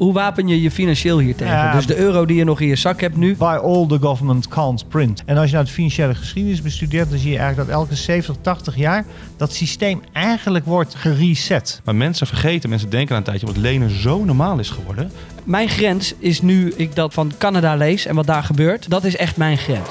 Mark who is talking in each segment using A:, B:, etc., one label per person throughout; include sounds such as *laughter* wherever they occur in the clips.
A: hoe wapen je je financieel hier tegen?
B: Ja.
A: Dus de euro die je nog in je zak hebt nu.
B: By all the government can't print. En als je nou de financiële geschiedenis bestudeert, dan zie je eigenlijk dat elke 70, 80 jaar dat systeem eigenlijk wordt gereset.
C: Maar mensen vergeten, mensen denken aan een tijdje, wat lenen zo normaal is geworden.
A: Mijn grens is nu ik dat van Canada lees en wat daar gebeurt. Dat is echt mijn grens.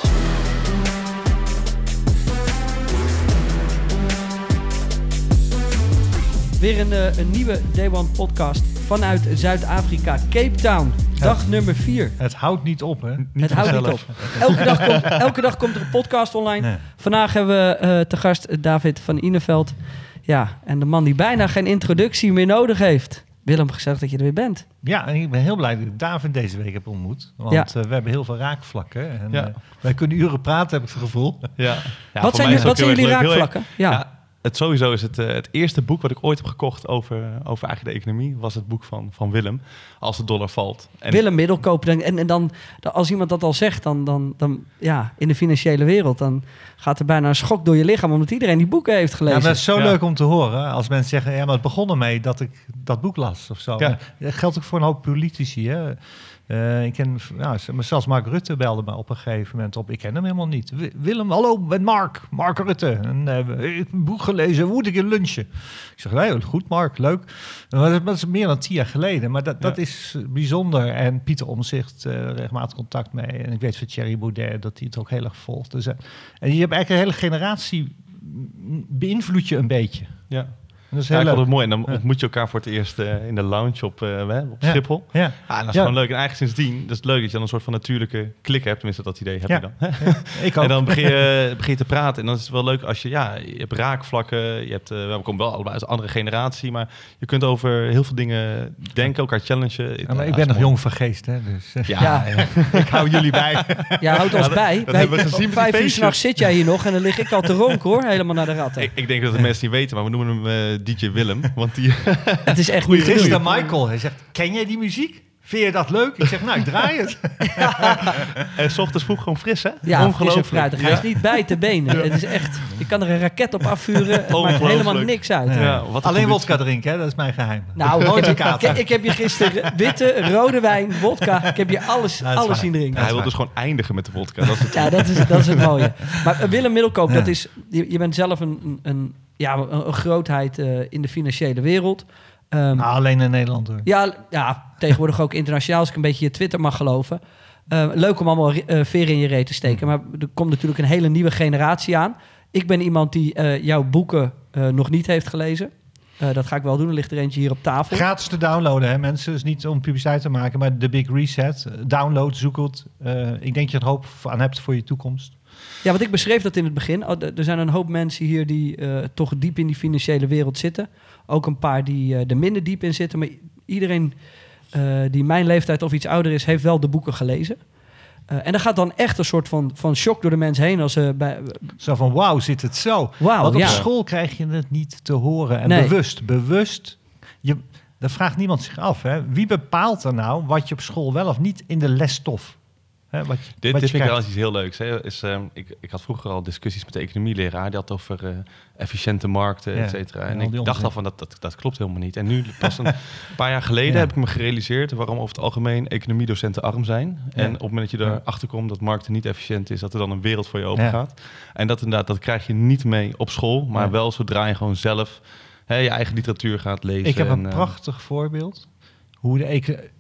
A: Weer een, eh, een nieuwe Day One podcast vanuit Zuid-Afrika, Cape Town. Dag nummer 4.
B: Het houdt niet op, hè?
A: Het houdt niet op. Elke dag, komt, *laughs* elke dag komt er een podcast online.
B: Nee.
A: Vandaag hebben we eh, te gast David van Ineveld. Ja, en de man die bijna geen introductie meer nodig heeft. Willem, gezegd dat je er weer bent.
B: Ja, en ik ben heel blij dat ik David deze week heb ontmoet. Want
A: Ja.
B: eh, we hebben heel veel raakvlakken. En,
C: Ja.
B: wij kunnen uren praten, heb ik het gevoel.
C: Ja. Ja,
A: wat zijn, wat zijn jullie raakvlakken? Ja.
C: Ja, het sowieso is het, eh, het eerste boek wat ik ooit heb gekocht over, over eigenlijk de economie, was het boek van, van Willem, Als de dollar valt. En
A: Willem Middelkoop. dan- En, en dan, als iemand dat al zegt, dan, dan, dan ja, in de financiële wereld, dan gaat er bijna een schok door je lichaam, omdat iedereen die boeken heeft
B: Ja,
A: gelezen.
B: maar het is zo
C: Ja.
B: leuk om te horen als mensen zeggen: ja, maar het begon ermee dat ik dat boek las of zo.
C: Ja.
B: Dat geldt ook voor een hoop politici. Hè? Eh, ik ken, nou, zelfs Mark Rutte belde me op een gegeven moment op. Ik ken hem helemaal niet. Wi- Willem, hallo, met Mark. Mark Rutte. En, eh, ik heb een boek gelezen, hoe moet ik een lunchen? Ik zeg, nee, goed Mark, leuk. Maar dat, is meer dan tien jaar geleden. Maar dat, dat is bijzonder. En Pieter Omzicht, eh regelmatig contact mee. En ik weet van Thierry Baudet dat hij het ook heel erg volgt. Dus, en je hebt eigenlijk een hele generatie beïnvloed je een beetje.
C: ja.
B: En Dat is
C: Ja,
B: heel
C: ik vond
B: leuk.
C: het mooi. En dan
B: Ja.
C: ontmoet je elkaar voor het eerst eh, in de lounge op, eh, hè, op
B: Ja.
C: Schiphol.
B: Ja.
C: Ja, en dat is
B: Ja.
C: gewoon leuk. En eigenlijk sindsdien, dat is leuk dat je dan een soort van natuurlijke klik hebt. Tenminste, dat idee heb
B: Ja.
C: je dan.
B: Ik ook. *laughs*
C: En dan begin je, *laughs* begin je te praten. En dan is het wel leuk als je, ja, je hebt raakvlakken. Je hebt, eh, we komen wel allebei uit een andere generatie. Maar je kunt over heel veel dingen denken, elkaar challengen.
B: Ja, maar
C: Ja,
B: ik ben nog
C: mooi.
B: jong van geest, hè, dus eh,
C: Ja,
A: Ja. *laughs*
C: ja.
B: ik hou jullie bij.
A: Ja, houd ons
C: dat-
A: bij.
C: dat hebben we gezien
A: vijf uur s'nachts zit jij hier nog en dan lig ik al te ronken hoor, helemaal naar de ratten.
C: Ik, ik denk dat de mensen niet weten, maar we noemen hem eh, DJ Willem. Want die, *laughs*
A: Het is echt.
B: Mr. Michael, hij zegt, ken jij die muziek? Vind je dat leuk? Ik zeg, nou, ik draai het. *laughs*
C: en 's ochtends vroeg gewoon fris, hè?
A: Ja, fruitig. Hij
C: Ja.
A: is niet bij te benen. Het is echt, je kan er een raket op afvuren. Het maakt
C: Ongelooflijk.
A: helemaal niks uit.
B: Ja.
C: Ja, wat een
B: Alleen wodka drinken, hè? dat is mijn geheim.
A: Nou,
B: nooit een
A: ik,
B: kater.
A: ik, ik heb je gisteren witte, rode wijn, vodka. Ik heb je alles, alles zien drinken.
C: Ja, hij wil dus gewoon eindigen met de vodka. Dat is het.
A: Ja, dat is, dat is het mooie. *laughs* Maar eh, Willem Middelkoop,
B: Ja.
A: dat is, je, je bent zelf een, een, een- ja, een, een grootheid eh, in de financiële wereld. Ehm,
B: Nou, alleen in Nederland hoor.
A: ja, ja, tegenwoordig ook internationaal, als ik een beetje je Twitter mag geloven. Eh, leuk om allemaal eh veren in je reet te steken. Maar er komt natuurlijk een hele nieuwe generatie aan. Ik ben iemand die eh, jouw boeken eh, nog niet heeft gelezen. Dat ga ik wel doen. Er ligt er eentje hier op tafel.
B: Gratis te downloaden, hè, mensen. Dus niet om publiciteit te maken, maar de Big Reset. Download, zoek het. Ik denk dat je er hoop aan hebt voor je toekomst.
A: Ja, want ik beschreef dat in het begin. Oh, Er zijn een hoop mensen hier die toch diep in die financiële wereld zitten. Ook een paar die eh, er minder diep in zitten. Maar iedereen eh, die mijn leeftijd of iets ouder is, heeft wel de boeken gelezen. Eh, en er gaat dan echt een soort van, van shock door de mensen heen als ze bij.
B: Zo van, wauw, zit het zo.
A: Wauw,
B: Want op
A: ja.
B: school krijg je het niet te horen. En
A: Nee.
B: bewust, bewust. Je, daar vraagt niemand zich af. Hè. Wie bepaalt er nou wat je op school wel of niet in de lesstof... Hè, wat je,
C: Dit,
B: wat
C: dit vind ik wel
B: krijgt?
C: eens iets heel leuks. Hè. Is, ehm, ik, ik had vroeger al discussies met de economieleraar. Die had over eh, efficiënte markten,
B: Ja,
C: et cetera.
B: en
C: ik dacht
B: onzin.
C: al van, dat, dat, dat klopt helemaal niet. En nu, *laughs* pas een paar jaar geleden,
B: Ja.
C: heb ik me gerealiseerd... waarom over het algemeen economiedocenten arm zijn. En op het moment dat je erachter komt dat markten niet efficiënt is... dat er dan een wereld voor je open gaat. En dat inderdaad, dat krijg je niet mee op school... maar wel zodra je gewoon zelf hè, je eigen literatuur gaat lezen.
B: Ik heb een
C: en, eh,
B: prachtig voorbeeld. Hoe de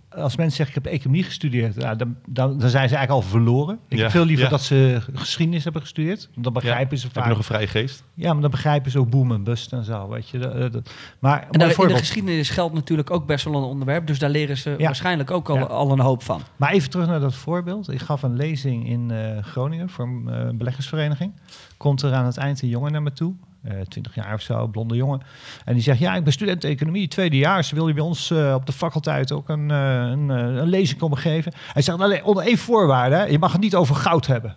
B: als mensen zeggen, ik heb economie gestudeerd, nou, dan, dan, dan zijn ze eigenlijk al verloren. Ik
C: Ja,
B: heb veel liever
C: ja.
B: dat ze geschiedenis hebben gestudeerd. Want dan begrijpen ze
C: heb je
B: vaak.
C: nog een vrije geest?
B: Ja, maar dan begrijpen ze ook boom en bust en zo. Weet je. Dat, dat- maar
A: En daar, in de geschiedenis geldt natuurlijk ook best wel een onderwerp. Dus daar leren ze
B: Ja.
A: waarschijnlijk ook al,
B: Ja.
A: al een hoop van.
B: Maar even terug naar dat voorbeeld. Ik gaf een lezing in eh, Groningen voor een eh, beleggersvereniging. Komt er aan het eind een jongen naar me toe. Eh 20 jaar of zo, blonde jongen. En die zegt, ja, ik ben student economie, tweedejaars. Wil je bij ons eh, op de faculteit ook een, eh, een, een lezing komen geven? Hij zegt, alleen onder één voorwaarde, hè, je mag het niet over goud hebben.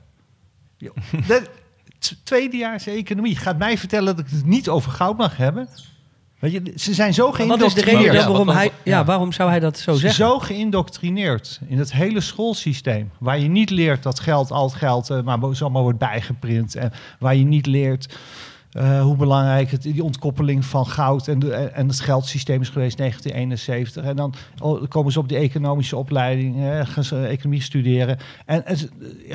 B: *laughs* Dat- tweedejaars economie gaat mij vertellen dat ik het niet over goud mag hebben. Weet je, ze zijn zo
A: Wat is de
B: geïndoctrineerd.
A: reden
C: Ja,
A: waarom hij... Ja, waarom zou hij dat zo zeggen?
B: Zo geïndoctrineerd in het hele schoolsysteem. Waar je niet leert dat geld, al het geld, eh, maar zomaar wordt bijgeprint. En waar je niet leert eh, hoe belangrijk het, die ontkoppeling van goud en, de, en het geldsysteem is geweest 1971. En dan oh, komen ze op die economische opleiding, hè, gaan ze economie studeren. En,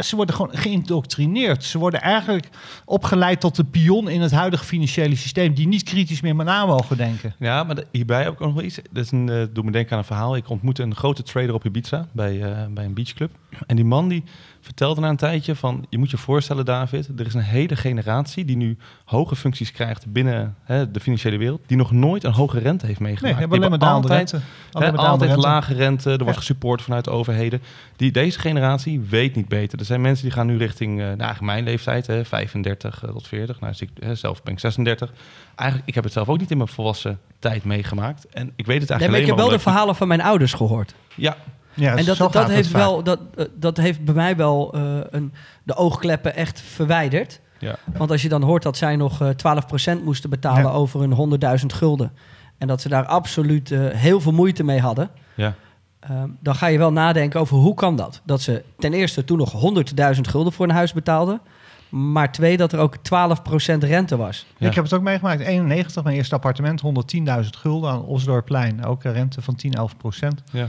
B: ze, worden gewoon geïndoctrineerd. Ze worden eigenlijk opgeleid tot de pion in het huidige financiële systeem, die niet kritisch meer na mogen denken.
C: Ja, maar hierbij heb ik ook nog wel iets. Dat een, eh, doet me denken aan een verhaal. Ik ontmoette een grote trader op Ibiza bij, eh, bij een beachclub. En die man die vertelde na een tijdje van... je moet je voorstellen, David... er is een hele generatie die nu hoge functies krijgt... binnen hè, de financiële wereld... die nog nooit een hoge rente heeft
B: Nee,
C: meegemaakt.
B: we hebben alleen maar
C: altijd,
B: rente.
C: hè, altijd
B: rente.
C: lage rente. Er wordt
B: Ja.
C: gesupport vanuit de overheden. Die, deze generatie weet niet beter. Er zijn mensen die gaan nu richting eh, nou, mijn leeftijd... Hè, 35 eh, tot 40. Nou, dus ik, hè, zelf ben ik 36. Eigenlijk, ik heb het zelf ook niet in mijn volwassen tijd meegemaakt. En ik weet het
A: Nee,
C: eigenlijk
A: maar ik heb
C: alleen
A: wel de verhalen van mijn ouders gehoord.
C: Ja,
B: Ja,
A: en dat, dat, heeft wel, dat, eh, dat heeft bij mij wel eh, een, de oogkleppen echt verwijderd.
C: ja.
A: Want als je dan hoort dat zij nog eh 12% moesten betalen
B: Ja.
A: over hun 100.000 gulden. En dat ze daar absoluut eh, heel veel moeite mee hadden.
C: ja.
A: ehm, dan ga je wel nadenken over hoe kan dat? Dat ze ten eerste toen nog 100.000 gulden voor een huis betaalden. Maar twee, dat er ook 12% rente was.
C: Ja.
B: Ik heb het ook meegemaakt. 91, mijn eerste appartement, 110.000 gulden aan Osdorpplein. Ook een rente van 10, 11 procent.
C: Ja.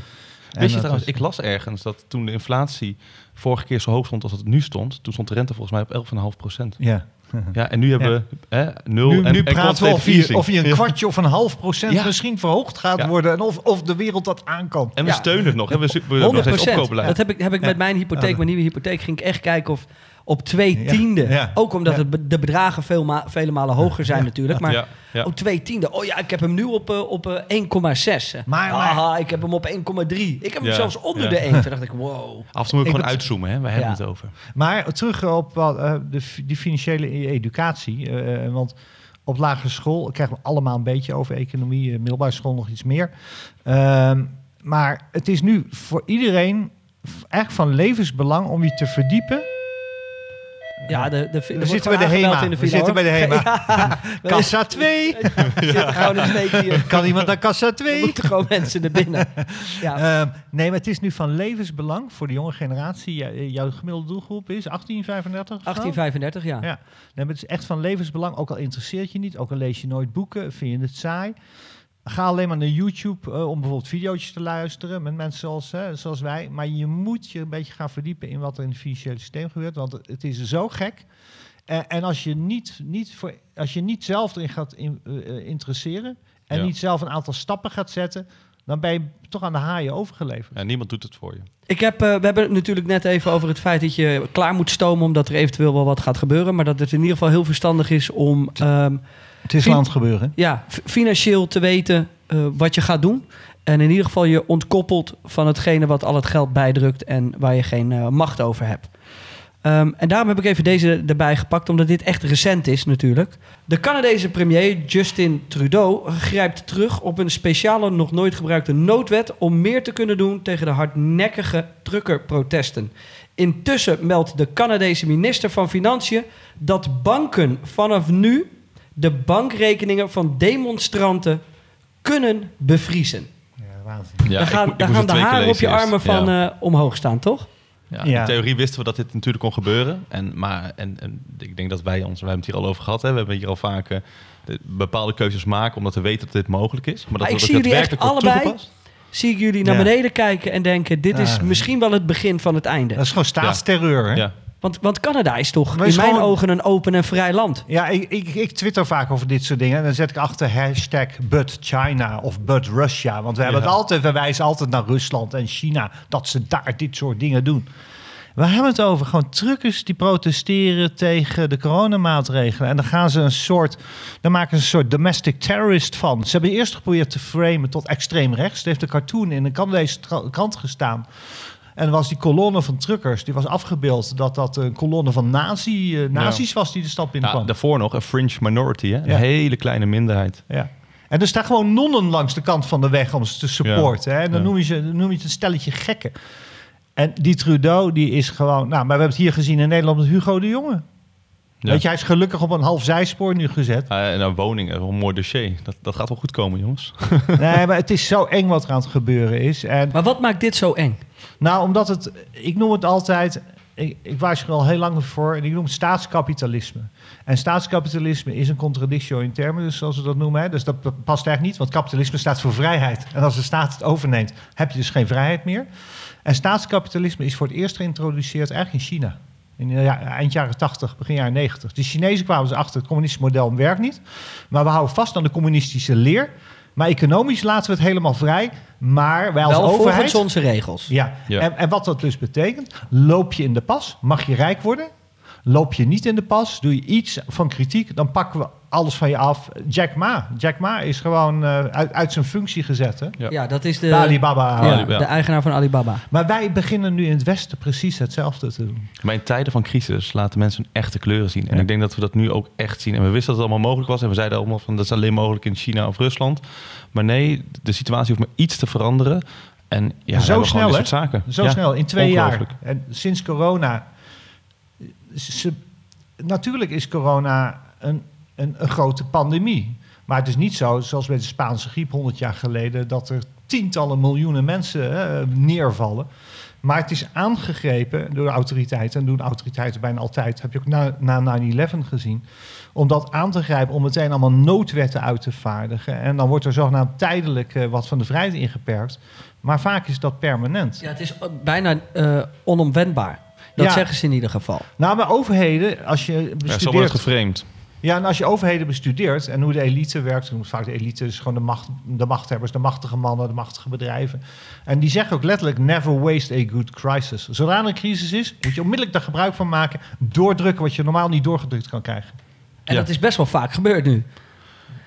C: Weet je trouwens,
B: is-
C: ik las ergens dat toen de inflatie vorige keer zo hoog stond als het nu stond, toen stond de rente volgens mij op 11,5 procent.
B: Ja.
C: Ja, en nu hebben we hè, nul
B: Nu,
C: en,
B: nu
C: en
B: praten we of je, of je een kwartje of een half procent
C: Ja.
B: misschien verhoogd gaat
C: Ja.
B: worden. En of, of de wereld dat aankomt.
C: En we
A: Ja.
C: steunen het nog. Hè? We, we hebben nog
A: 100
C: steeds opkoopbeleid.
A: Dat heb ik, heb ik
B: Ja.
A: met mijn hypotheek, mijn nieuwe hypotheek, ging ik echt kijken of op twee
B: Ja.
A: tiende.
B: Ja.
A: Ook omdat
B: Ja.
A: het de bedragen veel ma- vele malen hoger zijn
B: Ja.
A: natuurlijk. Maar
C: ja, ja.
A: op twee tiende. Oh ja, ik heb hem nu op, eh, op eh, 1,6.
B: Maar- maar-
A: Aha, ik heb hem op 1,3. Ik heb hem
C: Ja.
A: zelfs onder
C: Ja.
A: de 1. Toen dacht ik, wow.
C: Af en toe moet
B: Ik
C: ik gewoon uitzoomen. Hè? We hebben
A: Ja.
C: het over.
B: Maar terug op wat, eh, de, die financiële educatie. eh, want op lagere school krijgen we allemaal een beetje over economie. eh, middelbare school nog iets meer. Ehm, maar het is nu voor iedereen echt van levensbelang om je te verdiepen.
A: Ja, de, de,
B: We zitten bij de HEMA. We zitten bij de HEMA. Kassa *laughs* 2.
A: We zitten gewoon een steek hier. *laughs*
B: Kan iemand naar kassa *laughs*
A: Er
B: 2?
A: moeten gewoon mensen naar binnen. Ja.
B: Ehm, nee, maar het is nu van levensbelang voor de jonge generatie. Ja, eh, jouw gemiddelde doelgroep is 1835? of zo?
A: 1835, ja.
B: Ja. Nee, maar het is echt van levensbelang. Ook al interesseert je niet, ook al lees je nooit boeken, vind je het saai. Ga alleen maar naar YouTube eh, om bijvoorbeeld video's te luisteren met mensen zoals, hè, zoals wij. Maar je moet je een beetje gaan verdiepen in wat er in het financiële systeem gebeurt. Want het- is zo gek. Eh, en als je niet, niet, voor, als je niet zelf erin gaat in- eh, interesseren en
C: Ja.
B: niet zelf een aantal stappen gaat zetten, dan ben je toch aan de haaien overgeleverd.
C: Ja, niemand doet het voor je.
A: Ik heb, eh, we hebben het natuurlijk net even over het feit dat je klaar moet stomen omdat er eventueel wel wat gaat gebeuren. Maar dat het in ieder geval heel verstandig is om ehm,
B: Het is aan het gebeuren.
A: ja, financieel te weten eh, wat je gaat doen. En in ieder geval je ontkoppelt van hetgene wat al het geld bijdrukt en waar je geen eh, macht over hebt. Ehm, en daarom heb ik even deze erbij gepakt, omdat dit echt recent is natuurlijk. De Canadese premier Justin Trudeau grijpt terug op een speciale, nog nooit gebruikte noodwet om meer te kunnen doen tegen de hardnekkige truckerprotesten. Intussen meldt de Canadese minister van Financiën dat banken vanaf nu de bankrekeningen van demonstranten kunnen bevriezen.
B: Ja, waanzin.
C: Ja,
A: daar gaan,
C: ik
A: daar gaan de haren op je
C: eerst.
A: armen van
C: Ja.
A: eh, omhoog staan, toch?
C: Ja,
B: Ja.
C: In theorie wisten we dat dit natuurlijk kon gebeuren. En, maar, en, en ik denk dat wij ons, wij hebben het hier al over gehad. Hè. We hebben hier al vaak de- bepaalde keuzes maken omdat we weten dat dit mogelijk is. Maar dat
A: Maar
C: we
A: ik zie
C: het
A: jullie echt allebei
C: toegepast.
A: Zie ik jullie naar
B: Ja.
A: beneden kijken en denken: dit is
B: Ah.
A: misschien wel het begin van het einde.
B: Dat is gewoon staatsterreur. Hè?
C: Ja.
A: Want, want Canada is toch
B: Maar
A: in
B: is
A: mijn
B: gewoon-
A: ogen een open en vrij land.
B: Ja, ik, ik, ik twitter vaak over dit soort dingen. En dan zet ik achter hashtag but China of but Russia. Want we hebben
C: Ja.
B: het altijd, we wijzen altijd naar Rusland en China. Dat ze daar dit soort dingen doen. We hebben het over gewoon truckers die protesteren tegen de coronamaatregelen. En dan gaan ze een soort, dan maken ze een soort domestic terrorist van. Ze hebben eerst geprobeerd te framen tot extreem rechts. Er heeft een cartoon in een Canadese krant gestaan. En was die kolonne van truckers, die was afgebeeld dat dat een kolonne van nazi, eh, nazi's was die de stad
C: Ja,
B: binnenkwam.
C: daarvoor nog een fringe minority, hè? een
B: Ja.
C: hele kleine minderheid.
B: Ja. En er staan gewoon nonnen langs de kant van de weg om ze te supporten. Hè? En dan
C: Ja.
B: noem, je ze, dan noem je het een stelletje gekken. En die Trudeau, die is gewoon... Nou, maar we hebben het hier gezien in Nederland met Hugo de Jonge.
C: Ja.
B: Weet je, hij is gelukkig op een half zijspoor nu gezet.
C: Eh, en een woning, een mooi dossier. Dat, dat gaat wel goed komen, jongens. *laughs*
B: nee, maar het is zo eng wat er aan het gebeuren is. En
A: Maar wat maakt dit zo eng?
B: nou, omdat het... Ik noem het altijd... ik, ik waarschuw er al heel lang voor en ik noem het staatskapitalisme. En staatskapitalisme is een contradictio in termen, dus zoals we dat noemen. Hè. Dus dat past eigenlijk niet, want kapitalisme staat voor vrijheid. En als de staat het overneemt, heb je dus geen vrijheid meer. En staatskapitalisme is voor het eerst geïntroduceerd eigenlijk in China. In ja, eind jaren 80, begin jaren 90. De Chinezen kwamen ze achter, het communistische model werkt niet. Maar we houden vast aan de communistische leer. Maar economisch laten we het helemaal vrij. Maar wij als
A: Wel
B: overheid...
A: volgens onze regels.
B: Ja,
C: Ja.
B: En, en wat dat dus betekent, loop je in de pas, mag je rijk worden. Loop je niet in de pas, doe je iets van kritiek, dan pakken we alles van je af. Jack Ma, Jack Ma is gewoon eh, uit, uit zijn functie gezet. Hè?
C: Ja.
A: Ja, dat is de,
B: De Alibaba.
A: ja, de eigenaar van Alibaba.
B: Maar wij beginnen nu in het Westen precies hetzelfde te doen.
C: Maar in tijden van crisis laten mensen hun echte kleuren zien. En
B: Ja.
C: ik denk dat we dat nu ook echt zien. En we wisten dat het allemaal mogelijk was. En we zeiden allemaal van dat is alleen mogelijk in China of Rusland. Maar nee, de situatie hoeft maar iets te veranderen. En ja,
B: Zo snel, hè?
C: dit soort zaken.
B: Zo
C: Ja,
B: snel, in twee jaar. En sinds corona. Natuurlijk is corona een, een, een grote pandemie. Maar het is niet zo, zoals bij de Spaanse griep 100 jaar geleden, dat er tientallen miljoenen mensen neervallen. Maar het is aangegrepen door de autoriteiten. En doen autoriteiten bijna altijd. Heb je ook na, na 9-11 gezien. Om dat aan te grijpen, om meteen allemaal noodwetten uit te vaardigen. En dan wordt er zogenaamd tijdelijk eh, wat van de vrijheid ingeperkt. Maar vaak is dat permanent.
A: Ja, het is bijna eh, onomwendbaar. Dat
B: Ja.
A: zeggen ze in ieder geval.
B: Nou, maar overheden, als je
C: Ja, zo wordt het
B: bestudeert...
C: geframed.
B: Ja, en als je overheden bestudeert en hoe de elite werkt... dan vaak de elite is gewoon de, macht, de machthebbers, de machtige mannen, de machtige bedrijven. En die zeggen ook letterlijk, never waste a good crisis. Zodra er een crisis is, moet je onmiddellijk daar gebruik van maken... doordrukken wat je normaal niet doorgedrukt kan krijgen.
A: En
C: Ja.
A: dat is best wel vaak gebeurd nu.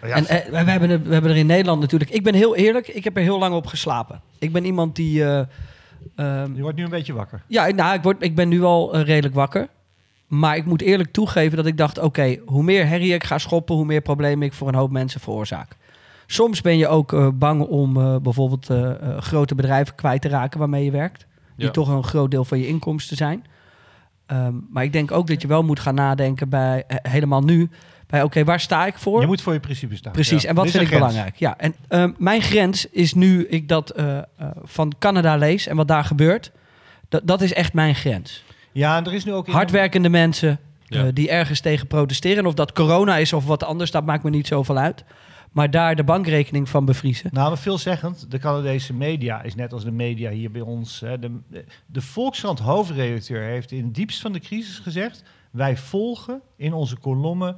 B: Ja,
A: en eh, we, hebben er, we hebben er in Nederland natuurlijk... Ik ben heel eerlijk, ik heb er heel lang op geslapen. Ik ben iemand die... eh, ehm,
B: je wordt nu een beetje wakker.
A: ja, nou, ik, word, ik ben nu al eh, redelijk wakker. Maar ik moet eerlijk toegeven dat ik dacht... oké, hoe meer herrie ik ga schoppen... hoe meer problemen ik voor een hoop mensen veroorzaak. Soms ben je ook eh, bang om eh, bijvoorbeeld grote bedrijven kwijt te raken waarmee je werkt. Die
C: Ja.
A: toch een groot deel van je inkomsten zijn. Ehm, maar ik denk ook dat je wel moet gaan nadenken bij, helemaal nu... bij oké, waar sta ik voor?
B: Je moet voor je principes staan.
A: Precies,
C: Ja.
A: en wat vind ik
B: grens.
A: belangrijk? Ja, en ehm, mijn grens is nu ik dat eh, eh, van Canada lees en wat daar gebeurt. Dat, dat is echt mijn grens.
B: Ja, en er is nu ook...
A: Hardwerkende mensen
C: Ja.
A: eh, die ergens tegen protesteren. En of dat corona is of wat anders, dat maakt me niet zoveel uit. Maar daar de bankrekening van bevriezen.
B: Nou, maar veelzeggend, de Canadese media is net als de media hier bij ons. Hè, de, de Volkskrant hoofdredacteur heeft in het diepst van de crisis gezegd... wij volgen in onze kolommen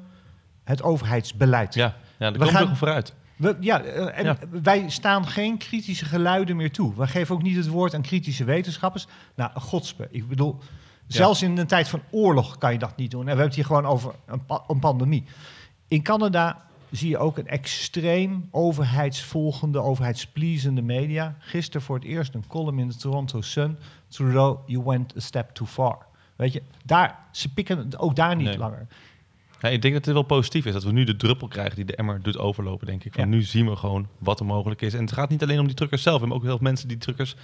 B: het overheidsbeleid.
C: Ja, ja daar
B: We gaan-
C: vooruit.
B: We, ja, eh, en
C: Ja.
B: wij staan geen kritische geluiden meer toe. We geven ook niet het woord aan kritische wetenschappers. Nou, godspe. Ik bedoel, zelfs in een tijd van oorlog kan je dat niet doen. En we hebben het hier gewoon over een, pa- een pandemie. In Canada zie je ook een extreem overheidsvolgende, overheidsplezende media. Gisteren voor het eerst een column in de Toronto Sun. Trudeau, you went a step too far. Weet je, daar, ze pikken ook daar niet
C: Nee.
B: langer.
C: Ja, ik denk dat het wel positief is dat we nu de druppel krijgen die de emmer doet overlopen, denk ik. Van
B: Ja.
C: Nu zien we gewoon wat er mogelijk is. En het gaat niet alleen om die truckers zelf. Hebben ook heel veel mensen die truckers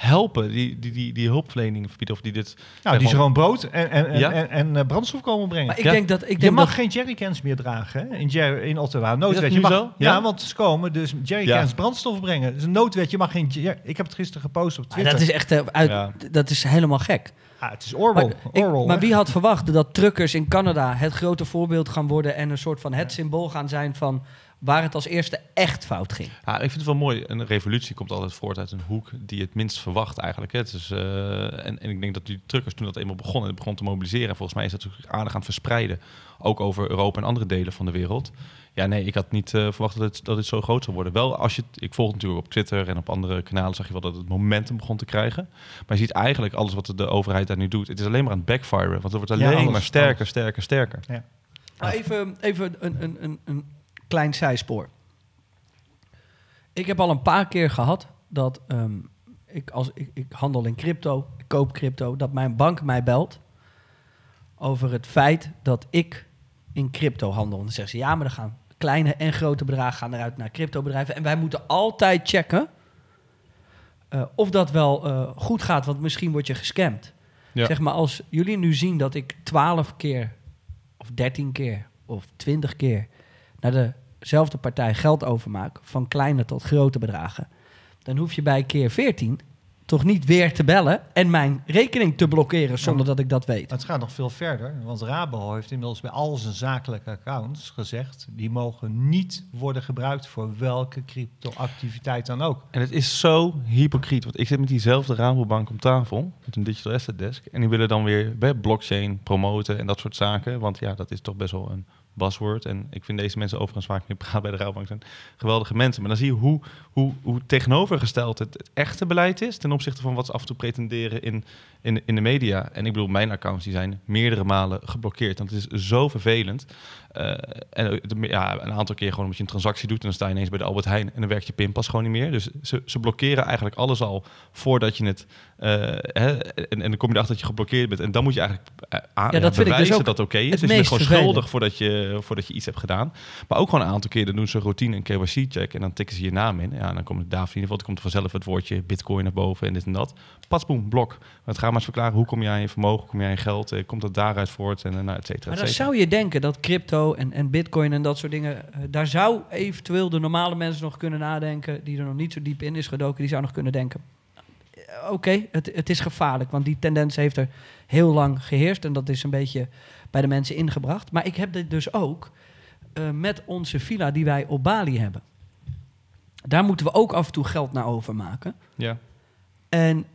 C: helpen, die, die, die, die hulpverlening verbieden of die dit...
B: Nou, die ze gewoon brood en, en, en,
C: Ja.
B: en, en, eh, brandstof komen brengen.
A: Maar ik
C: Ja.
A: denk dat... Ik
B: je
A: denk
B: mag
A: dat,
B: geen jerrycans meer dragen hè? In, Jer- in Ottawa. Noodwet. Je mag,
C: zo?
B: Ja?
C: Ja?
B: want ze komen dus jerrycans
C: Ja.
B: brandstof brengen. Het is een noodwet. Je mag geen. Ik heb het gisteren gepost op Twitter.
A: dat is echt... eh, uit,
C: Ja.
A: Dat is helemaal gek.
B: Ah, het is Orwell.
A: Maar, ik-
B: Orwell,
A: maar wie had verwacht dat truckers in Canada het grote voorbeeld gaan worden... en een soort van het symbool gaan zijn van waar het als eerste echt fout ging?
C: Ja, ik vind het wel mooi. Een revolutie komt altijd voort uit een hoek die het minst verwacht eigenlijk. Hè. Het is, eh, en, en ik denk dat die truckers toen dat eenmaal begonnen, en het begon te mobiliseren. En volgens mij is dat natuurlijk aardig aan het verspreiden. Ook over Europa en andere delen van de wereld. Ja, nee, ik had niet eh, verwacht dat het, dat het zo groot zou worden. Wel, als je het, ik volg natuurlijk op Twitter en op andere kanalen, zag je wel dat het momentum begon te krijgen. Maar je ziet eigenlijk alles wat de overheid daar nu doet. Het is alleen maar aan het backfiren. Want het wordt
B: Ja,
C: alleen
B: alles,
C: maar sterker,
B: alles.
C: sterker, sterker.
A: Nou, even even een, een, een, een klein zijspoor. Ik heb al een paar keer gehad dat ehm, ik, als ik, ik handel in crypto, ik koop crypto, dat mijn bank mij belt over het feit dat ik in crypto handel. En dan zeggen ze ja, maar er gaan kleine en grote bedragen gaan eruit naar cryptobedrijven. En wij moeten altijd checken eh, of dat wel eh, goed gaat, want misschien word je gescamd.
C: Ja.
A: Zeg maar, als jullie nu zien dat ik 12 keer of 13 keer of 20 keer naar dezelfde partij geld overmaak, van kleine tot grote bedragen, dan hoef je bij keer 14 toch niet weer te bellen en mijn rekening te blokkeren zonder dat ik dat weet.
B: Het gaat nog veel verder, want Rabo heeft inmiddels bij al zijn zakelijke accounts gezegd... die mogen niet worden gebruikt voor welke cryptoactiviteit dan ook.
C: En het is zo hypocriet, want ik zit met diezelfde Rabobank om tafel, met een digital asset desk, en die willen dan weer bij blockchain promoten en dat soort zaken, want ja, dat is toch best wel een buzzword. En ik vind deze mensen overigens vaak meer praten bij de Rabobank zijn geweldige mensen. Maar dan zie je hoe, hoe, hoe tegenovergesteld het, het echte beleid is ten opzichte van wat ze af en toe pretenderen in, in, in de media. En ik bedoel, mijn accounts die zijn meerdere malen geblokkeerd. Want het is zo vervelend. Uh, en het- ja, een aantal keer gewoon omdat je een transactie doet en dan sta je ineens bij de Albert Heijn en dan werkt je pinpas gewoon niet meer. Dus ze, ze blokkeren eigenlijk alles al voordat je het. eh, hè, en, en dan kom je erachter dat je geblokkeerd bent. En dan moet je eigenlijk aan,
A: Ja, dat dus
C: bewijzen
A: ook
C: dat het oké is.
A: het
C: Dus je bent gewoon
A: vervelend.
C: schuldig voordat je, voordat je iets hebt gedaan. Maar ook gewoon een aantal keer dan doen ze routine, een KYC-check en dan tikken ze je naam in. Ja, dan komt het daar in ieder geval, dan komt vanzelf het woordje bitcoin naar boven en dit en dat. Patsboom, blok. Want ga maar eens verklaren, hoe kom je aan je vermogen, hoe kom aan je geld, eh, komt dat daaruit voort en eh, nou, et cetera,
A: Maar dan zou je denken dat crypto en, en bitcoin en dat soort dingen... eh, daar zou eventueel de normale mensen nog kunnen nadenken... die er nog niet zo diep in is gedoken, die zou nog kunnen denken... eh, Oké, het, het is gevaarlijk, want die tendens heeft er heel lang geheerst... en dat is een beetje bij de mensen ingebracht. Maar ik heb dit dus ook eh, met onze villa die wij op Bali hebben. Daar moeten we ook af en toe geld naar overmaken.
C: Ja.
A: En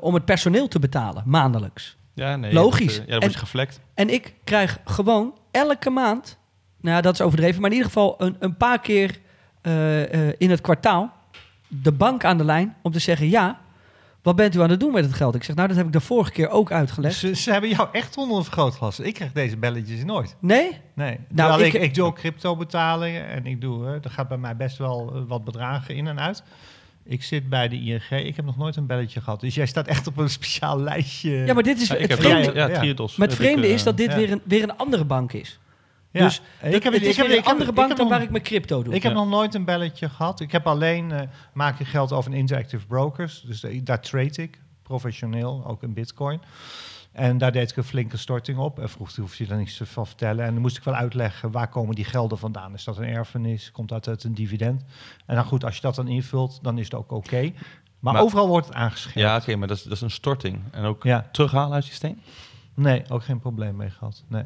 A: om het personeel te betalen, maandelijks.
C: Ja, nee,
A: Logisch.
C: Dat, ja, dan
A: En-
C: word je geflekt.
A: En ik krijg gewoon elke maand, nou ja, dat is overdreven, maar in ieder geval een, een paar keer eh, eh, in het kwartaal de bank aan de lijn om te zeggen: Ja, wat bent u aan het doen met het geld? Ik zeg: Nou, dat heb ik de vorige keer ook uitgelegd.
B: Ze, ze hebben jou echt onder een vergrootglas. Ik krijg deze belletjes nooit.
A: Nee?
B: Nee.
A: Nou,
B: ik,
A: ik-
B: ik, doe ook crypto betalingen en ik doe, er gaat bij mij best wel eh, wat bedragen in en uit. Ik zit bij de ING, ik heb nog nooit een belletje gehad. Dus jij staat echt op een speciaal *laughs* lijstje.
A: Ja, maar dit is
C: Ja, ik
A: het
C: heb
A: vreemde.
C: ja,
B: Ja.
C: Triodos.
A: Maar het
C: ik,
A: vreemde
C: eh,
A: is dat dit
B: ja.
A: weer, een, weer een andere bank is.
B: Ja.
A: Dus ik heb, het is weer een
B: ik heb-
A: andere
B: ik
A: bank
B: heb
A: dan
B: nog-
A: waar ik mijn crypto doe.
B: Ik heb
C: Ja.
B: nog nooit een belletje gehad. Ik heb alleen, eh, maak ik geld over een interactive brokers. Dus eh, daar trade ik, professioneel, ook in bitcoin. En daar deed ik een flinke storting op. En vroeg hoef je daar niks van vertellen. En dan moest ik wel uitleggen, waar komen die gelden vandaan? Is dat een erfenis? Komt dat uit een dividend? En dan goed, als je dat dan invult, dan is het ook oké. Maar,
C: Maar-
B: overal wordt het aangescherpt.
C: Ja, oké, maar dat is, dat is een storting. En ook
B: Ja.
C: terughalen uit je systeem?
B: Nee, ook geen probleem mee gehad. Nee.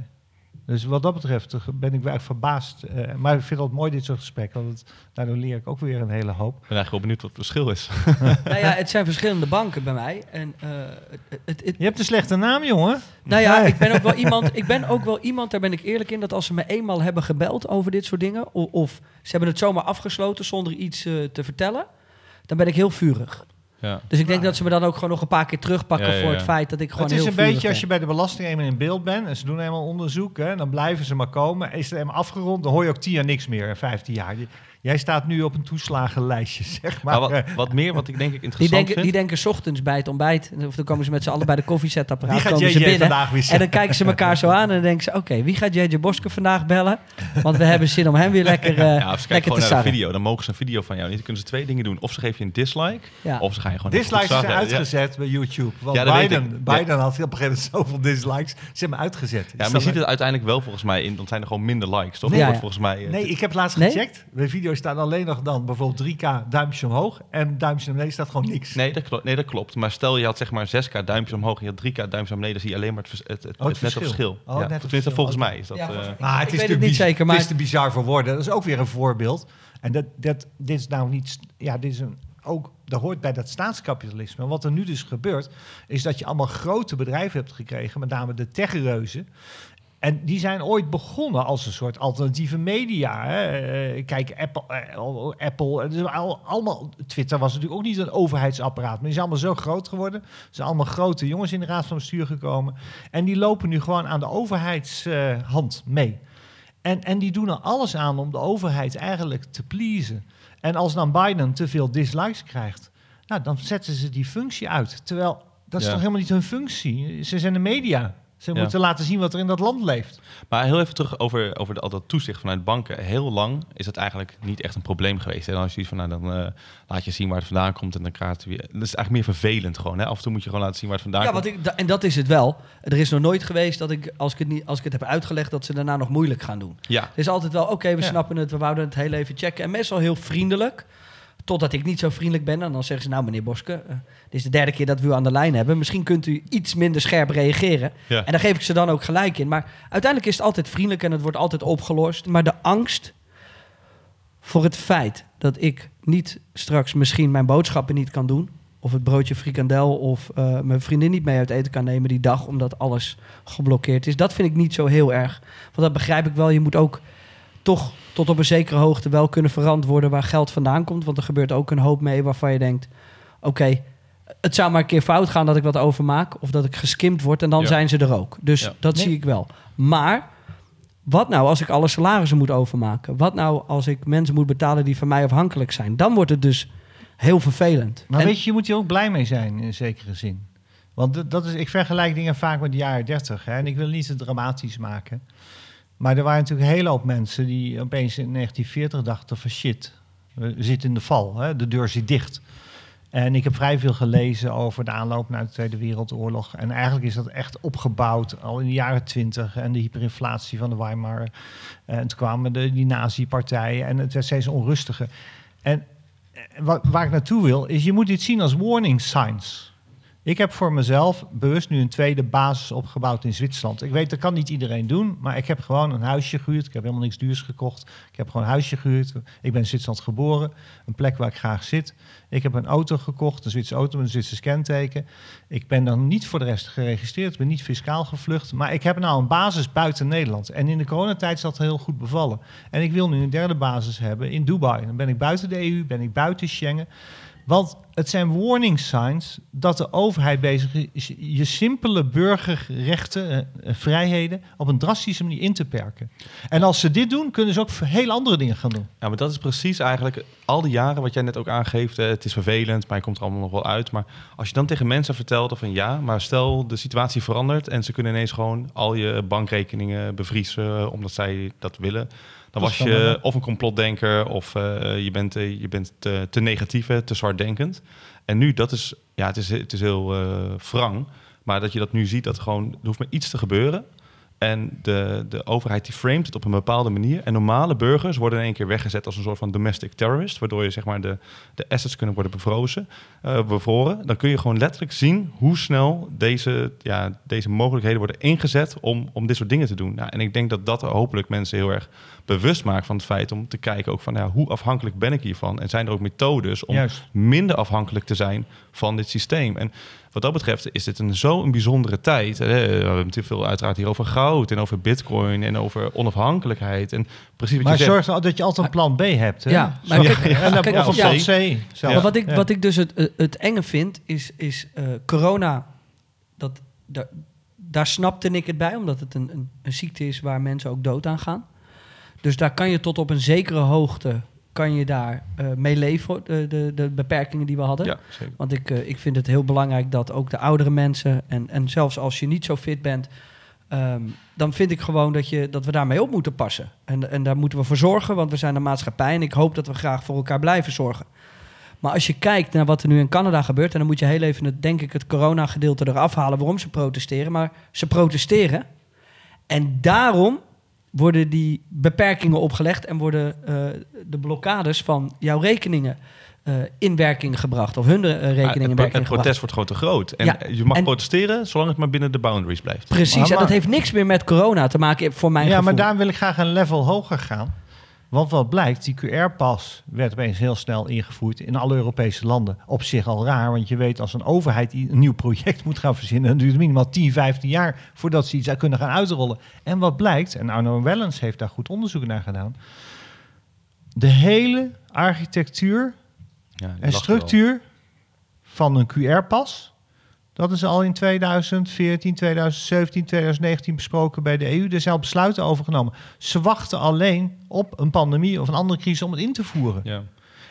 B: Dus wat dat betreft ben ik wel echt verbaasd. Eh, maar ik vind het mooi, dit soort gesprekken. Want daardoor leer ik ook weer een hele hoop.
C: Ik ben eigenlijk wel benieuwd wat het verschil is. *laughs*
A: Nou ja, het zijn verschillende banken bij mij. En eh, het, het, het-
B: Je hebt een slechte naam, jongen.
A: Nou ja,
B: Nee.
A: ik ben ook wel iemand, *laughs* ik ben ook wel iemand, daar ben ik eerlijk in, dat als ze me eenmaal hebben gebeld over dit soort dingen, of, of ze hebben het zomaar afgesloten zonder iets eh, te vertellen, dan ben ik heel vurig.
C: Ja.
A: Dus ik denk dat ze me dan ook gewoon nog een paar keer terugpakken
C: Ja, ja,
A: voor het feit dat ik gewoon
B: het is
A: heel
B: een beetje als je bij de belasting eenmaal in beeld bent en ze doen eenmaal onderzoek, hè, dan blijven ze maar komen. Is het eenmaal afgerond, dan hoor je ook tien jaar niks meer in 15 jaar. Jij staat nu op een toeslagenlijstje, zeg maar.
C: Maar wat, wat meer, wat ik denk ik *laughs*
A: Die
C: interessant
A: denken,
C: vind...
A: die denken 's ochtends bij het ontbijt, of dan komen ze met z'n allen bij de koffiezetapparaat,
B: Wie gaat
A: komen ze binnen.
B: vandaag weer
A: En dan kijken ze elkaar zo aan en dan denken ze, oké, wie gaat JJ Boske vandaag bellen? Want we *laughs* hebben zin om hem weer lekker, eh
C: ja, of ze
A: lekker te
C: naar video. Dan mogen ze een video van jou niet. Dan kunnen ze twee dingen doen. Of ze geven je een dislike,
A: Ja.
C: of ze gaan je gewoon...
B: Dislikes zijn.
C: Ja.
B: uitgezet bij YouTube. Want
C: Ja,
B: Biden. Biden had op een gegeven moment zoveel dislikes. Ze hebben hem uitgezet.
C: Ja, maar je ziet het uiteindelijk wel volgens mij in. Dan zijn er gewoon minder likes, toch?
A: Nee, ja,
C: wordt
A: ja.
C: volgens mij... eh,
B: Nee, ik heb laatst
A: Nee?
B: gecheckt. Bij video's staan alleen nog dan bijvoorbeeld 3K duimpje omhoog. En duimpje naar beneden staat gewoon niks.
C: Nee dat, klopt, nee, dat klopt. Maar stel je had zeg maar 6k duimpjes omhoog en je had 3k duimpjes naar beneden, zie je alleen maar het, het, het,
B: Oh, het
C: het nette
B: verschil.
C: verschil.
B: Oh,
C: ja,
B: net het
C: tenminste,
B: verschil.
C: volgens
B: Oké.
C: mij is dat...
A: Ja,
C: eh,
B: Maar
A: Ik
B: het is,
A: weet
B: te
A: het niet zeker, maar-
B: het is te bizar voor woorden. Dat is ook weer een voorbeeld. En dat, dat, dit is nou niet... Ja, dit is een, ook, dat hoort bij dat staatskapitalisme. En wat er nu dus gebeurt, is dat je allemaal grote bedrijven hebt gekregen, met name de techreuzen. En die zijn ooit begonnen als een soort alternatieve media. Hè. Eh, Kijk, Apple, eh, Apple allemaal, Twitter was natuurlijk ook niet een overheidsapparaat. Maar die zijn allemaal zo groot geworden. Er zijn allemaal grote jongens in de raad van bestuur gekomen. En die lopen nu gewoon aan de overheidshand mee. En, en die doen er alles aan om de overheid eigenlijk te pleasen. En als dan Biden te veel dislikes krijgt, nou, dan zetten ze die functie uit. Terwijl dat is
C: Ja.
B: toch helemaal niet hun functie. Ze zijn de media. Ze
C: Ja.
B: moeten laten zien wat er in dat land leeft.
C: Maar heel even terug over, over de, al dat toezicht vanuit banken. Heel lang is het eigenlijk niet echt een probleem geweest. En als je iets van, nou, dan eh, laat je zien waar het vandaan komt en dan krijg je weer... Dat is eigenlijk meer vervelend gewoon. Hè? Af en toe moet je gewoon laten zien waar het vandaan
A: Ja,
C: komt.
A: want ik, da- en dat is het wel. Er is nog nooit geweest dat ik, als ik het, niet, als ik het heb uitgelegd, dat ze daarna nog moeilijk gaan doen.
C: Ja,
A: Het is altijd wel, oké, we
B: Ja.
A: snappen het, we wouden het heel even checken. En meestal heel vriendelijk. Totdat ik niet zo vriendelijk ben. En dan zeggen ze, nou meneer Boske, eh, dit is de derde keer dat we u aan de lijn hebben. Misschien kunt u iets minder scherp reageren.
C: Ja.
A: En daar geef ik ze dan ook gelijk in. Maar uiteindelijk is het altijd vriendelijk en het wordt altijd opgelost. Maar de angst voor het feit dat ik niet straks misschien mijn boodschappen niet kan doen... of het broodje frikandel of eh, mijn vriendin niet mee uit eten kan nemen die dag... omdat alles geblokkeerd is, dat vind ik niet zo heel erg. Want dat begrijp ik wel. Je moet ook toch tot op een zekere hoogte wel kunnen verantwoorden waar geld vandaan komt. Want er gebeurt ook een hoop mee waarvan je denkt: oké, het zou maar een keer fout gaan dat ik wat overmaak. Of dat ik geskimd word en dan
C: Ja.
A: zijn ze er ook. Dus
C: Ja.
A: dat
B: Nee.
A: zie ik wel. Maar wat nou als ik alle salarissen moet overmaken? Wat nou als ik mensen moet betalen die van mij afhankelijk zijn? Dan wordt het dus heel vervelend.
B: Maar
A: En-
B: weet je, je moet hier ook blij mee zijn in zekere zin. Want dat is, ik vergelijk dingen vaak met de jaren 30. Hè, en ik wil niet te dramatisch maken. Maar er waren natuurlijk een hele hoop mensen die opeens in 1940 dachten van shit, we zitten in de val, hè, de deur zit dicht. En ik heb vrij veel gelezen over de aanloop naar de Tweede Wereldoorlog. En eigenlijk is dat echt opgebouwd al in de jaren twintig. En de hyperinflatie van de Weimar. En toen kwamen de, die nazi-partijen en het werd steeds onrustiger. En eh, wa- waar ik naartoe wil, is je moet dit zien als warning signs. Ik heb voor mezelf bewust nu een tweede basis opgebouwd in Zwitserland. Ik weet, dat kan niet iedereen doen, maar ik heb gewoon een huisje gehuurd. Ik heb helemaal niks duurs gekocht. Ik heb gewoon een huisje gehuurd. Ik ben in Zwitserland geboren, een plek waar ik graag zit. Ik heb een auto gekocht, een Zwitserse auto met een Zwitsers kenteken. Ik ben dan niet voor de rest geregistreerd, ben niet fiscaal gevlucht. Maar ik heb nou een basis buiten Nederland. En in de coronatijd is dat heel goed bevallen. En ik wil nu een derde basis hebben in Dubai. Dan ben ik buiten de EU, ben ik buiten Schengen. Want het zijn warning signs dat de overheid bezig is je simpele burgerrechten, eh, eh, vrijheden, op een drastische manier in te perken. En als ze dit doen, kunnen ze ook heel andere dingen gaan doen.
C: Ja, maar dat is precies eigenlijk al die jaren wat jij net ook aangeeft. eh, het is vervelend, maar je komt er allemaal nog wel uit. Maar als je dan tegen mensen vertelt van ja, maar stel de situatie verandert en ze kunnen ineens gewoon al je bankrekeningen bevriezen omdat zij dat willen. Dan was
B: dan
C: je of een complotdenker of eh, je bent, eh, je bent te, te negatief, hè, te zwaardenkend. En nu, dat is, ja, het is, het is heel eh wrang. Maar dat je dat nu ziet, dat gewoon, er hoeft maar iets te gebeuren. En de, de overheid die framet het op een bepaalde manier. En normale burgers worden in één keer weggezet als een soort van domestic terrorist. Waardoor je zeg maar de, de assets kunnen worden bevrozen, eh, bevroren. Dan kun je gewoon letterlijk zien hoe snel deze, ja, deze mogelijkheden worden ingezet om, om dit soort dingen te doen. Nou, en ik denk dat dat hopelijk mensen heel erg bewust maakt van het feit om te kijken ook van ja, hoe afhankelijk ben ik hiervan? En zijn er ook methodes om
B: Juist.
C: minder afhankelijk te zijn van dit systeem. En wat dat betreft is dit een zo'n bijzondere tijd. Hè. We hebben natuurlijk veel uiteraard hier over goud en over bitcoin en over onafhankelijkheid. En precies wat
B: Maar
C: je zegt.
B: zorg er- dat je altijd een plan B hebt. Hè?
A: Ja, maar
B: Zorg-
A: kijk-
B: of
A: ja.
B: plan C.
A: Maar wat ik,
B: Ja.
A: wat ik dus het, eh, het enge vind, is, is eh, corona. Dat, daar, daar snapte ik het bij, omdat het een, een, een ziekte is waar mensen ook dood aan gaan. Dus daar kan je tot op een zekere hoogte kan je daar eh, mee leven, de, de, de beperkingen die we hadden.
C: Ja, zeker.
A: Want ik, eh, ik vind het heel belangrijk dat ook de oudere mensen, en, en zelfs als je niet zo fit bent, ehm, dan vind ik gewoon dat, je, dat we daarmee op moeten passen. En, en daar moeten we voor zorgen, want we zijn een maatschappij en ik hoop dat we graag voor elkaar blijven zorgen. Maar als je kijkt naar wat er nu in Canada gebeurt, en dan moet je heel even, het, denk ik, het corona-gedeelte eraf halen waarom ze protesteren. Maar ze protesteren. En daarom worden die beperkingen opgelegd en worden eh, de blokkades van jouw rekeningen eh, in werking gebracht. Of hun eh, rekeningen
C: Maar
A: in
C: het,
A: werking
C: het
A: gebracht.
C: protest wordt gewoon te groot. En
A: Ja,
C: je mag
A: en-
C: protesteren zolang het maar binnen de boundaries blijft.
A: Precies,
B: Maar-
A: en dat
B: maar-
A: heeft niks meer met corona te maken voor mijn
B: ja,
A: gevoel.
B: maar daar wil ik graag een level hoger gaan. Want wat blijkt, die QR-pas werd opeens heel snel ingevoerd in alle Europese landen. Op zich al raar, want je weet als een overheid een nieuw project *laughs* moet gaan verzinnen, dan duurt het minimaal 10, 15 jaar voordat ze iets kunnen gaan uitrollen. En wat blijkt, en Arno Wellens heeft daar goed onderzoek naar gedaan, de hele architectuur
C: Ja,
B: en structuur van een QR-pas. Dat is al in 2014, 2017, 2019 besproken bij de EU. Er zijn al besluiten over genomen. Ze wachten alleen op een pandemie of een andere crisis om het in te voeren.
C: Ja.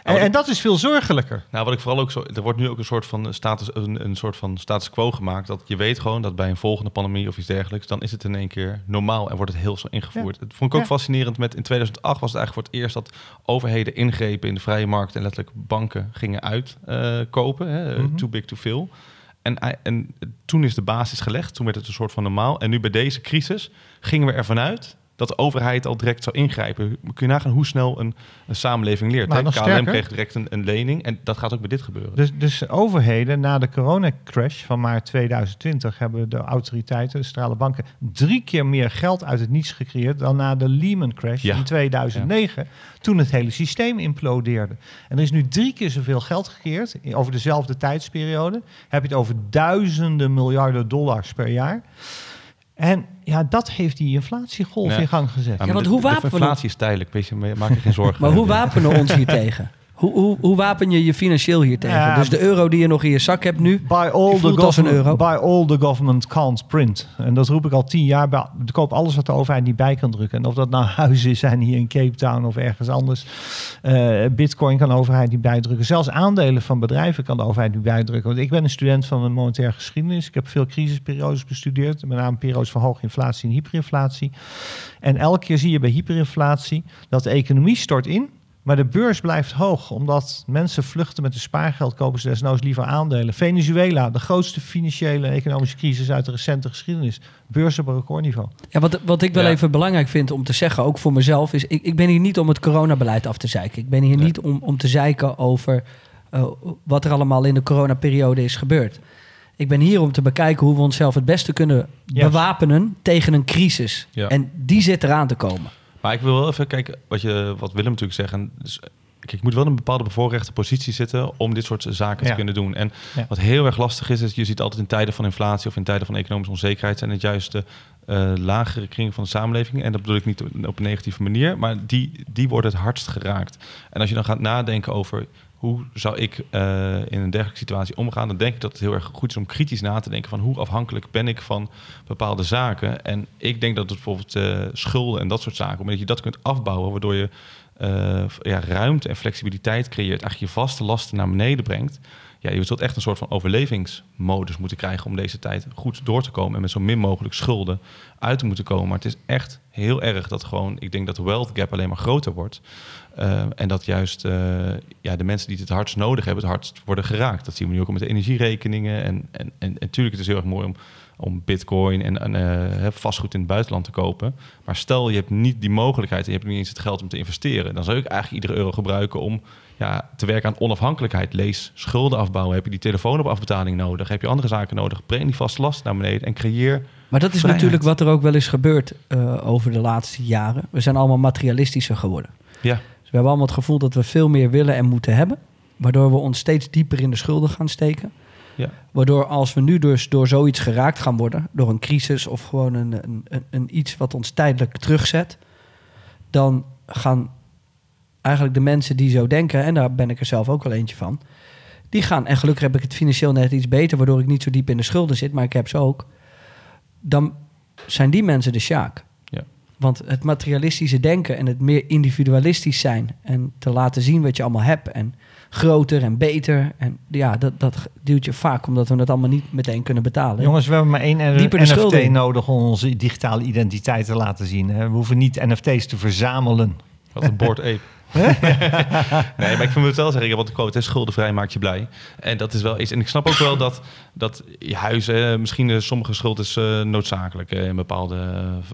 B: En,
C: wat
B: en dat is veel zorgelijker.
C: Nou, wat ik vooral ook zo. Er wordt nu ook een soort van status, een, een soort van status quo gemaakt. Dat je weet gewoon dat bij een volgende pandemie of iets dergelijks. dan is het in één keer normaal en wordt het heel snel ingevoerd. Dat vond ik ook
B: Ja.
C: fascinerend. Met in 2008 was het eigenlijk voor het eerst dat overheden ingrepen in de vrije markt. en letterlijk banken gingen uitkopen. hè
B: Mhm.
C: Too big to fail. En, en toen is de basis gelegd. Toen werd het een soort van normaal. En nu bij deze crisis gingen we ervan uit dat de overheid al direct zou ingrijpen. Kun je nagaan hoe snel een, een samenleving leert. KLM
B: sterker.
C: kreeg direct een, een lening en dat gaat ook bij dit gebeuren.
B: Dus, dus overheden na de coronacrash van maart 2020 hebben de autoriteiten, de centrale banken, drie keer meer geld uit het niets gecreëerd dan na de Lehman crash
C: Ja.
B: in 2009, toen het hele systeem implodeerde. En er is nu drie keer zoveel geld gecreëerd over dezelfde tijdsperiode. Heb je het over duizenden miljarden dollars per jaar. En ja, dat heeft die inflatiegolf
C: Ja.
B: in gang gezet.
C: Ja,
A: want
C: de,
A: hoe
C: de
A: wapenen-
C: inflatie is tijdelijk, weet je, maak je geen zorgen.
A: Maar hoe *laughs* wapenen we ons hier tegen? Hoe, hoe, hoe wapen je je financieel hier tegen?
B: Ja,
A: dus de euro die je nog in je zak hebt nu,
B: By all, the
A: als een
B: government,
A: euro.
B: by all the government can't print. En dat roep ik al tien jaar. Ik koop alles wat de overheid niet bij kan drukken. En of dat nou *laughs* huizen zijn hier in Cape Town of ergens anders. Eh, Bitcoin kan de overheid niet bijdrukken. Zelfs aandelen van bedrijven kan de overheid niet bijdrukken. Want ik ben een student van de monetaire geschiedenis. Ik heb veel crisisperiodes bestudeerd. Met name periodes van hoge inflatie en hyperinflatie. En elke keer zie je bij hyperinflatie dat de economie stort in. Maar de beurs blijft hoog, omdat mensen vluchten met hun spaargeld, kopen ze desnoods liever aandelen. Venezuela, de grootste financiële en economische crisis uit de recente geschiedenis. Beurs op een recordniveau.
A: Ja, wat, wat ik wel
C: Ja.
A: even belangrijk vind om te zeggen, ook voor mezelf, is: ik, ik ben hier niet om het coronabeleid af te zeiken. Ik ben hier
C: Nee.
A: niet om, om te zeiken over eh, wat er allemaal in de coronaperiode is gebeurd. Ik ben hier om te bekijken hoe we onszelf het beste kunnen bewapenen tegen een crisis.
C: Ja.
A: En die zit eraan te komen.
C: Maar ik wil wel even kijken wat, je, wat Willem natuurlijk zegt. En dus, kijk, je moet wel in een bepaalde bevoorrechte positie zitten om dit soort zaken te kunnen doen. En
B: Ja.
C: wat heel erg lastig is, is je ziet altijd in tijden van inflatie of in tijden van economische onzekerheid zijn het juist de eh, lagere kringen van de samenleving. En dat bedoel ik niet op, op een negatieve manier, maar die, die worden het hardst geraakt. En als je dan gaat nadenken over hoe zou ik eh, in een dergelijke situatie omgaan, dan denk ik dat het heel erg goed is om kritisch na te denken van hoe afhankelijk ben ik van bepaalde zaken. En ik denk dat het bijvoorbeeld eh, schulden en dat soort zaken, omdat je dat kunt afbouwen, waardoor je eh, ja, ruimte en flexibiliteit creëert, eigenlijk je vaste lasten naar beneden brengt. Ja, je zult echt een soort van overlevingsmodus moeten krijgen om deze tijd goed door te komen en met zo min mogelijk schulden uit te moeten komen. Maar het is echt heel erg dat gewoon, ik denk dat de wealth gap alleen maar groter wordt. Uh, en dat juist uh, ja, de mensen die het het hardst nodig hebben, het hardst worden geraakt. Dat zien we nu ook met de energierekeningen. En, en, en, natuurlijk, het is heel erg mooi om, om bitcoin en, en uh, vastgoed in het buitenland te kopen. Maar stel, je hebt niet die mogelijkheid en je hebt niet eens het geld om te investeren. Dan zou ik eigenlijk iedere euro gebruiken om ja, te werken aan onafhankelijkheid. Lees schulden afbouwen. Heb je die telefoon op afbetaling nodig? Heb je andere zaken nodig? Breng die vaste last naar beneden en creëer
A: Maar dat is
C: vrijheid.
A: natuurlijk wat er ook wel is gebeurd over de laatste jaren. We zijn allemaal materialistischer geworden.
C: Ja.
A: Dus we hebben allemaal het gevoel dat we veel meer willen en moeten hebben. Waardoor we ons steeds dieper in de schulden gaan steken.
C: Ja.
A: Waardoor als we nu dus door zoiets geraakt gaan worden, door een crisis of gewoon een, een, een, iets wat ons tijdelijk terugzet, dan gaan eigenlijk de mensen die zo denken, en daar ben ik er zelf ook wel eentje van, die gaan, en gelukkig heb ik het financieel net iets beter, waardoor ik niet zo diep in de schulden zit, maar ik heb ze ook, dan zijn die mensen de sjaak. Want het materialistische denken en het meer individualistisch zijn en te laten zien wat je allemaal hebt en groter en beter. En ja, dat, dat duwt je vaak omdat we het allemaal niet meteen kunnen betalen.
B: Jongens, we hebben maar één NFT
A: schulden
B: nodig om onze digitale identiteit te laten zien. Hè. We hoeven niet NFT's te verzamelen.
C: Wat een board ape. *laughs* nee, maar ik vind het wel zeggen, want de quote is schuldenvrij maakt je blij. En dat is wel iets. En ik snap ook wel dat, dat je huis, eh, misschien eh, sommige schuld is eh, noodzakelijk eh, in bepaalde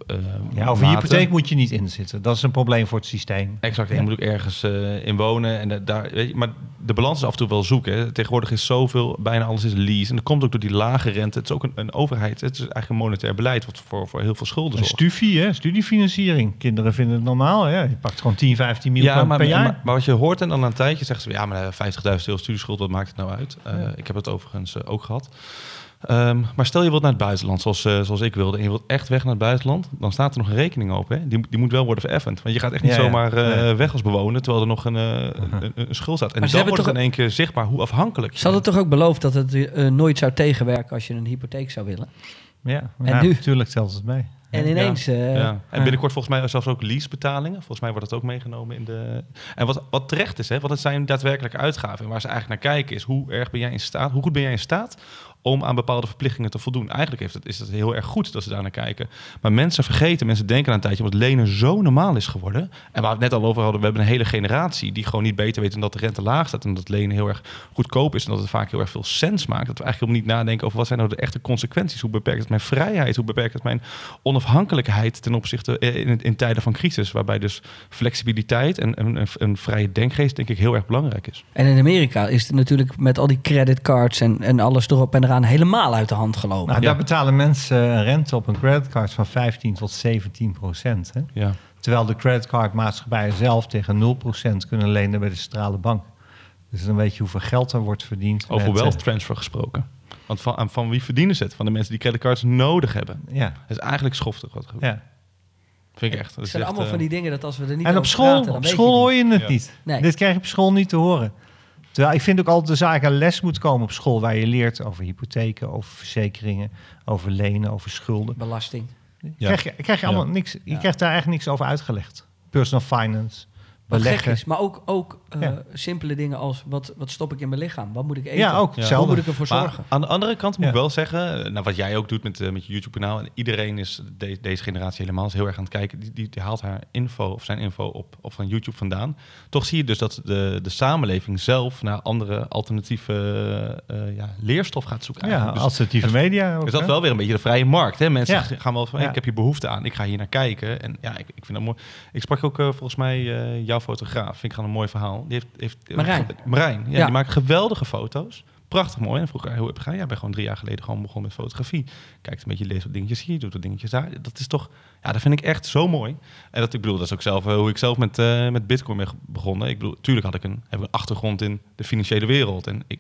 C: eh
B: Ja, over hypotheek moet je niet inzitten. Dat is een probleem voor het systeem.
C: Exact, en
B: Ja.
C: je moet ook ergens in wonen. En da- daar, weet je, maar de balans is af en toe wel zoeken. Hè. Tegenwoordig is zoveel, bijna alles is lease. En dat komt ook door die lage rente. Het is ook een, een overheid. Het is eigenlijk een monetair beleid wat voor, voor heel veel schulden
B: Een
C: zorgt.
B: studie, hè? studiefinanciering. Kinderen vinden het normaal. Je pakt gewoon 10, 15 miljoen
C: Ja, maar,
B: per jaar.
C: maar, maar wat je hoort en dan een tijdje zeggen ze... ja, maar eh, 50.000 euro studieschuld, wat maakt het nou uit? Uh,
B: Ja.
C: Ik heb het overigens uh, ook gehad. Um, maar stel je wilt naar het buitenland, zoals, uh, zoals ik wilde... en je wilt echt weg naar het buitenland... dan staat er nog een rekening open. Hè? Die, die moet wel worden vereffend. Want je gaat echt niet
B: Ja,
C: zomaar uh,
B: Ja.
C: weg als bewoner... terwijl er nog een, een, een, schuld staat. En
A: Maar ze
C: dan
A: hebben
C: wordt het
A: toch-
C: in één keer zichtbaar hoe afhankelijk je
A: Ze hadden toch ook beloofd dat het uh, nooit zou tegenwerken als je een hypotheek zou willen.
B: Ja,
A: En
B: ja,
A: nu?
B: natuurlijk telt het mee.
A: En ineens... eh,
C: Ja. En binnenkort volgens mij zelfs ook leasebetalingen. Volgens mij wordt dat ook meegenomen in de... En wat, wat terecht is, hè, want het zijn daadwerkelijke uitgaven. En waar ze eigenlijk naar kijken is hoe erg ben jij in staat... hoe goed ben jij in staat om aan bepaalde verplichtingen te voldoen. Eigenlijk heeft het, is het heel erg goed dat ze daar naar kijken. Maar mensen vergeten, mensen denken aan een tijdje, omdat lenen zo normaal is geworden. En waar we het net al over hadden, we hebben een hele generatie die gewoon niet beter weten dat de rente laag staat en dat lenen heel erg goedkoop is en dat het vaak heel erg veel sens maakt. Dat we eigenlijk helemaal niet nadenken over wat zijn nou de echte consequenties. Hoe beperkt het mijn vrijheid? Hoe beperkt het mijn onafhankelijkheid ten opzichte eh, in, in tijden van crisis, waarbij dus flexibiliteit en een, een vrije denkgeest denk ik heel erg belangrijk is.
A: En in Amerika is het natuurlijk met al die creditcards en, en alles erop en eraan helemaal uit de hand gelopen.
B: Nou,
C: Ja.
B: Daar betalen mensen een rente op een creditcard van 15 tot 17 procent. Hè?
C: Ja.
B: Terwijl de creditcardmaatschappijen zelf tegen 0 procent kunnen lenen bij de centrale bank. Dus dan weet je hoeveel geld er wordt verdiend.
C: Over
B: met, eh,
C: wealth transfer gesproken. Want van, van wie verdienen ze het? Van de mensen die creditcards nodig hebben.
B: Ja,
C: Het is eigenlijk schoftig wat gebeurt.
B: ja.
C: Vind ik echt. Dat
A: het zijn
C: echt,
A: allemaal
C: eh,
A: van die dingen dat als we er niet
B: En op
A: over
B: school,
A: praten, dan
B: op school
A: je
B: hoor je het
C: Ja.
B: niet.
A: Nee.
B: Dit krijg je op school niet te horen. Terwijl ik vind ook altijd de zaak een les moet komen op school... waar je leert over hypotheken, over verzekeringen, over lenen, over schulden.
A: Belasting.
C: Ja.
B: Krijg je, krijg je
C: Ja.
B: allemaal niks, je
A: Ja.
B: krijgt daar eigenlijk niks over uitgelegd. Personal finance,
A: Wat gek
B: beleggen.
A: is. Maar ook, ook eh,
B: Ja.
A: simpele dingen als wat, wat stop ik in mijn lichaam? Wat moet ik eten?
B: Ja, ook
C: Ja.
A: Hoe moet ik ervoor
C: Maar
A: zorgen?
C: aan de andere kant moet
B: Ja.
C: ik wel zeggen, eh, nou, wat jij ook doet met, eh, met je YouTube-kanaal, en iedereen is, de- deze generatie helemaal, is heel erg aan het kijken, die, die, die haalt haar info of zijn info op, op van YouTube vandaan. Toch zie je dus dat de, de samenleving zelf naar andere alternatieve eh, ja, leerstof gaat zoeken.
B: Ja.
C: Dus
B: alternatieve media ook.
C: is dat
B: hè?
C: wel weer een beetje de vrije markt. Hè? Mensen
B: Ja.
C: gaan wel van,
B: Ja.
C: ik heb hier behoefte aan, ik ga hier naar kijken. En ja, ik, ik vind dat mooi. Ik sprak ook volgens mij eh, jouw fotograaf, vind ik gewoon een mooi verhaal. Die heeft, heeft,
A: Marijn.
C: Marijn, ja,
A: Ja.
C: die maakt geweldige foto's. Prachtig mooi. En vroeg hij, hoe heb je gedaan? Ja, ik ben gewoon drie jaar geleden gewoon begonnen met fotografie. Kijkt een beetje, leest wat dingetjes hier, doet wat dingetjes daar. Dat is toch, ja, dat vind ik echt zo mooi. En dat, ik bedoel, dat is ook zelf eh, hoe ik zelf met, eh, met Bitcoin ben begonnen. Ik bedoel, tuurlijk had ik een, heb ik een achtergrond in de financiële wereld. En ik,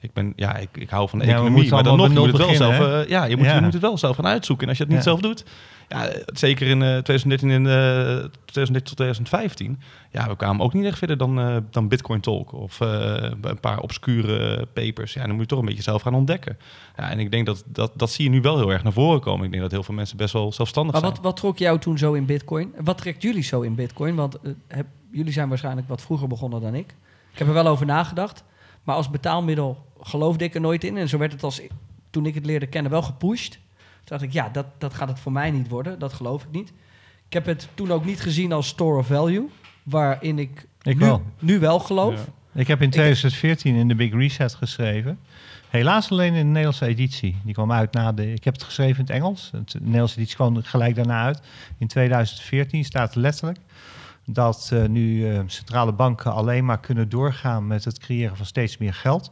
C: ik ben, ja, ik, ik hou van de
B: Ja, we
C: economie. Maar dan nog, je moet het wel zelf, eh, ja, je moet,
B: Ja.
C: je moet het wel zelf gaan uitzoeken. En als je het niet
B: Ja.
C: zelf doet, ja, eh, zeker in eh 2013 en eh 2013 tot 2015, ja, we kwamen ook niet echt verder dan, eh, dan Bitcoin Talk of eh, een paar obscure papers. Ja, dan moet je toch een beetje zelf gaan ontdekken. Ja, en ik denk dat, dat dat zie je nu wel heel erg naar voren komen. Ik denk dat heel veel mensen best wel zelfstandig
A: Maar
C: zijn.
A: wat, wat trok jou toen zo in Bitcoin? Wat trekt jullie zo in Bitcoin? Want eh, heb, jullie zijn waarschijnlijk wat vroeger begonnen dan ik. Ik heb er wel over nagedacht. Maar als betaalmiddel geloofde ik er nooit in. En zo werd het als toen ik het leerde kennen wel gepusht. Toen dacht ik, ja, dat, dat gaat het voor mij niet worden. Dat geloof ik niet. Ik heb het toen ook niet gezien als store of value. Waarin ik,
B: Ik
A: nu,
B: wel.
A: nu wel geloof.
C: Ja.
B: Ik heb in 2014 in de Big Reset geschreven. Helaas alleen in de Nederlandse editie. Die kwam uit na de. Ik heb het geschreven in het Engels. Het de Nederlandse editie kwam gelijk daarna uit. In 2014 staat letterlijk dat eh, nu eh, centrale banken alleen maar kunnen doorgaan met het creëren van steeds meer geld.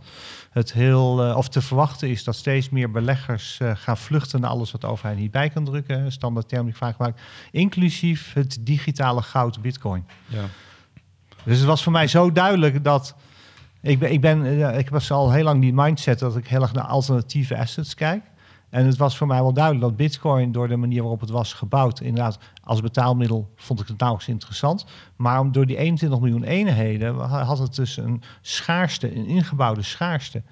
B: Het heel, eh, of te verwachten is dat steeds meer beleggers gaan vluchten naar alles wat de overheid niet bij kan drukken. Standaard term die ik vaak gebruik. Inclusief het digitale goud bitcoin.
C: Ja.
B: Dus het was voor mij zo duidelijk dat. Ik, ben, ik, ben, ik was al heel lang die mindset dat ik heel erg naar alternatieve assets kijk. En het was voor mij wel duidelijk dat Bitcoin, door de manier waarop het was gebouwd, inderdaad als betaalmiddel vond ik het nauwelijks interessant. Maar om, door die 21 miljoen eenheden had het dus een schaarste, een ingebouwde schaarste.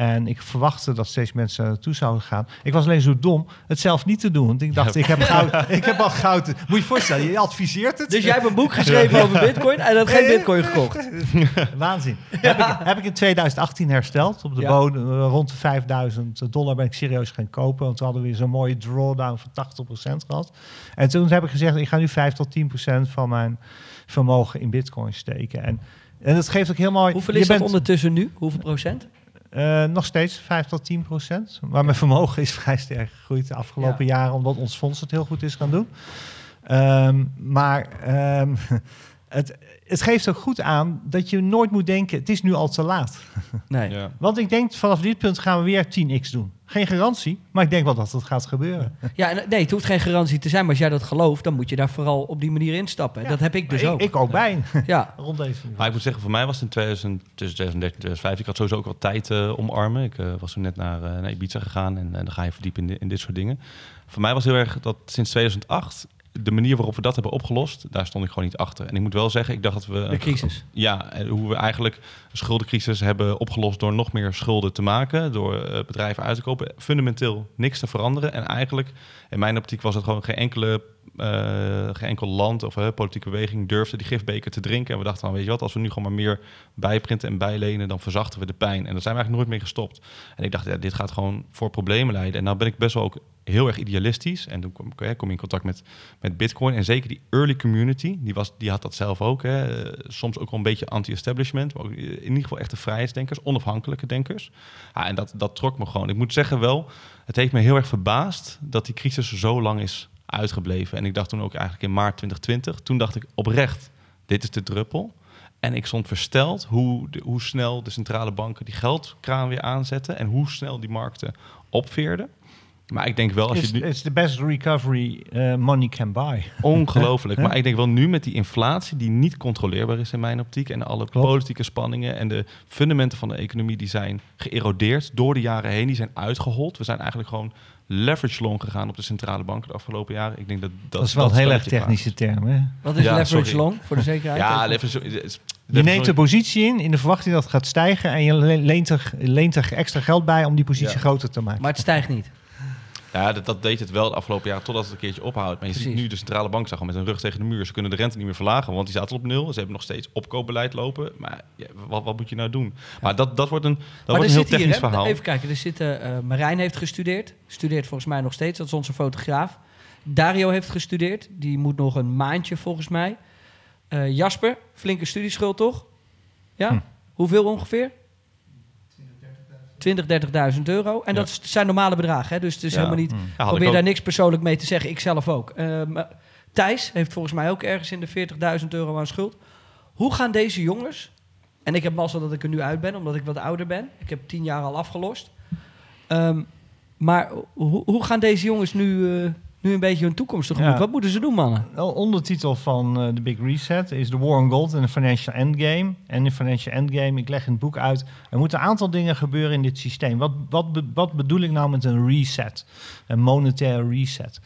B: En ik verwachtte dat steeds mensen naartoe zouden gaan. Ik was alleen zo dom het zelf niet te doen. Want ik dacht, ik, heb goud, *laughs* ik heb al goud. Moet je je voorstellen, je adviseert het.
A: Dus jij hebt een boek geschreven over Bitcoin en had geen Bitcoin gekocht. *laughs*
B: Waanzin. Heb, ik, heb ik in 2018 hersteld. Op de bodem, eh, rond de 5000 dollar ben ik serieus gaan kopen. Want we hadden weer zo'n mooie drawdown van 80% gehad. En toen heb ik gezegd, ik ga nu 5 tot 10% van mijn vermogen in bitcoin steken. En, en dat geeft ook heel mooi...
A: Hoeveel
B: je
A: is dat
B: bent,
A: ondertussen nu? Hoeveel procent?
B: Eh, nog steeds 5 tot 10 procent. Maar mijn vermogen is *laughs* vrij sterk gegroeid de afgelopen jaren, omdat ons fonds het heel goed is gaan doen. Ehm, maar ehm, *laughs* het, het geeft ook goed aan dat je nooit moet denken, het is nu al te laat. *laughs*
A: Nee.
C: Ja.
B: Want ik denk, vanaf dit punt gaan we weer 10x doen. Geen garantie, maar ik denk wel dat het gaat gebeuren. *laughs*
A: Ja, en, nee, het hoeft geen garantie te zijn, maar als jij dat gelooft, dan moet je daar vooral op die manier instappen.
B: Ja,
A: Dat heb ik dus
B: ik,
A: ook.
B: Ik ook bij,
A: ja. *laughs*
B: rond deze
C: Maar ik moet zeggen, voor mij was het in 2000, tussen 2013 en 2015, ik had sowieso ook wel tijd eh, omarmen. Ik eh, was toen net naar, eh, naar Ibiza gegaan en, en dan ga je verdiepen in, in dit soort dingen. Voor mij was heel erg dat sinds 2008, de manier waarop we dat hebben opgelost, daar stond ik gewoon niet achter. En ik moet wel zeggen, ik dacht dat we...
A: De crisis.
C: Ja, hoe we eigenlijk een schuldencrisis hebben opgelost door nog meer schulden te maken, door eh, bedrijven uit te kopen, fundamenteel niks te veranderen. En eigenlijk, in mijn optiek, was het gewoon geen enkele geen enkel land of politieke beweging durfde die gifbeker te drinken. En we dachten dan, weet je wat, als we nu gewoon maar meer bijprinten en bijlenen, dan verzachten we de pijn. En daar zijn we eigenlijk nooit mee gestopt. En ik dacht, ja, dit gaat gewoon voor problemen leiden. En nou ben ik best wel ook heel erg idealistisch. En toen kom, je in contact met, met Bitcoin. En zeker die early community, die, was, die had dat zelf ook. Hè. Soms ook wel een beetje anti-establishment. Maar ook in ieder geval echte vrijheidsdenkers, onafhankelijke denkers. En dat, dat trok me gewoon. Ik moet zeggen wel, het heeft me heel erg verbaasd dat die crisis zo lang is uitgebleven. En ik dacht toen ook eigenlijk in maart 2020, toen dacht ik oprecht, dit is de druppel. En ik stond versteld hoe, de, hoe snel de centrale banken die geldkraan weer aanzetten en hoe snel die markten opveerden. Maar ik denk wel als
B: It's,
C: je nu...
B: it's the best recovery uh, money can buy. *laughs*
C: Ongelooflijk. maar ik denk wel nu met die inflatie die niet controleerbaar is in mijn optiek... en alle
B: Klopt.
C: politieke spanningen en de fundamenten van de economie... die zijn geërodeerd door de jaren heen, die zijn uitgehold. We zijn eigenlijk gewoon leverage long gegaan op de centrale banken de afgelopen jaren. Ik denk dat dat,
B: Dat is wel een heel erg technische term. Hè?
A: Wat is
C: Ja,
A: leverage
C: sorry.
A: long, voor de zekerheid?
C: Ja, leverage...
B: Je neemt een positie in, in de verwachting dat het gaat stijgen... en je le- leent er, leent er extra geld bij om die positie
C: Ja.
B: groter te maken.
A: Maar het stijgt niet.
C: Ja, dat, dat deed het wel de afgelopen jaren totdat het een keertje ophoudt. Maar je ziet nu de centrale bank zag met een rug tegen de muur. Ze kunnen de rente niet meer verlagen, want die zaten op nul. Ze hebben nog steeds opkoopbeleid lopen. Maar ja, wat, wat moet je nou doen? Maar dat, dat wordt een, dat
A: maar
C: wordt een heel
A: hier,
C: technisch
A: hè,
C: verhaal.
A: even kijken, er zitten, eh Marijn heeft gestudeerd, studeert volgens mij nog steeds, dat is onze fotograaf. Dario heeft gestudeerd, die moet nog een maandje volgens mij. Eh, Jasper, flinke studieschuld toch? Ja?
B: Hm.
A: Hoeveel ongeveer? 20, 30.000 euro. En
C: Ja.
A: dat zijn normale bedragen, hè? dus het is
C: Ja.
A: helemaal niet...
B: Hm.
C: Ja,
A: probeer daar niks persoonlijk mee te zeggen, ik zelf ook. Ehm, Thijs heeft volgens mij ook ergens in de 40.000 euro aan schuld. Hoe gaan deze jongens, en ik heb mazzel dat ik er nu uit ben, omdat ik wat ouder ben. Ik heb tien jaar al afgelost. Ehm, maar hoe, hoe gaan deze jongens nu, eh, nu een beetje hun toekomst tegemoet?
B: Ja.
A: Wat moeten ze doen, mannen?
B: De ondertitel van eh, de Big Reset is The War on Gold en the Financial Endgame. En in Financial Endgame, ik leg in het boek uit, er moeten een aantal dingen gebeuren in dit systeem. Wat, wat, wat bedoel ik nou met een reset? Een monetaire reset.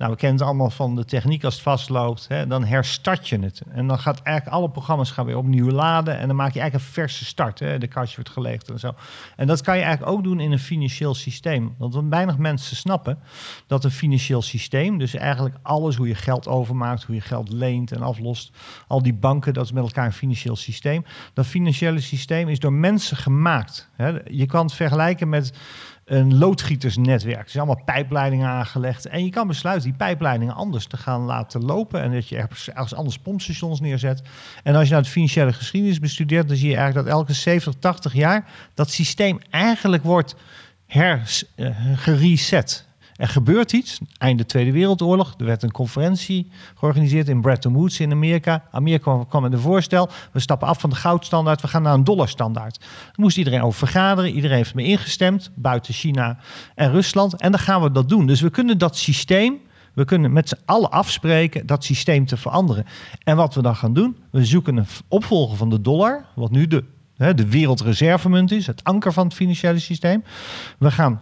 B: Nou, we kennen het allemaal van de techniek als het vastloopt. Hè, dan herstart je het. En dan gaat eigenlijk alle programma's gaan weer opnieuw laden. En dan maak je eigenlijk een verse start. Hè, de kastje wordt gelegd en zo. En dat kan je eigenlijk ook doen in een financieel systeem. Want weinig mensen snappen, dat een financieel systeem, dus eigenlijk alles hoe je geld overmaakt, hoe je geld leent en aflost, al die banken, dat is met elkaar een financieel systeem. Dat financiële systeem is door mensen gemaakt. Hè. Je kan het vergelijken met een loodgietersnetwerk. Er zijn allemaal pijpleidingen aangelegd. En je kan besluiten die pijpleidingen anders te gaan laten lopen. En dat je ergens, anders pompstations neerzet. En als je nou de financiële geschiedenis bestudeert, dan zie je eigenlijk dat elke 70, 80 jaar dat systeem eigenlijk wordt her, eh. Er gebeurt iets. Einde Tweede Wereldoorlog. Er werd een conferentie georganiseerd in Bretton Woods in Amerika. Amerika kwam, met een voorstel. We stappen af van de goudstandaard. We gaan naar een dollarstandaard. Daar moest iedereen over vergaderen. Iedereen heeft mee ingestemd. Buiten China en Rusland. En dan gaan we dat doen. Dus we kunnen dat systeem. We kunnen met z'n allen afspreken dat systeem te veranderen. En wat we dan gaan doen, we zoeken een opvolger van de dollar, wat nu de, de wereldreservemunt is, het anker van het financiële systeem. We gaan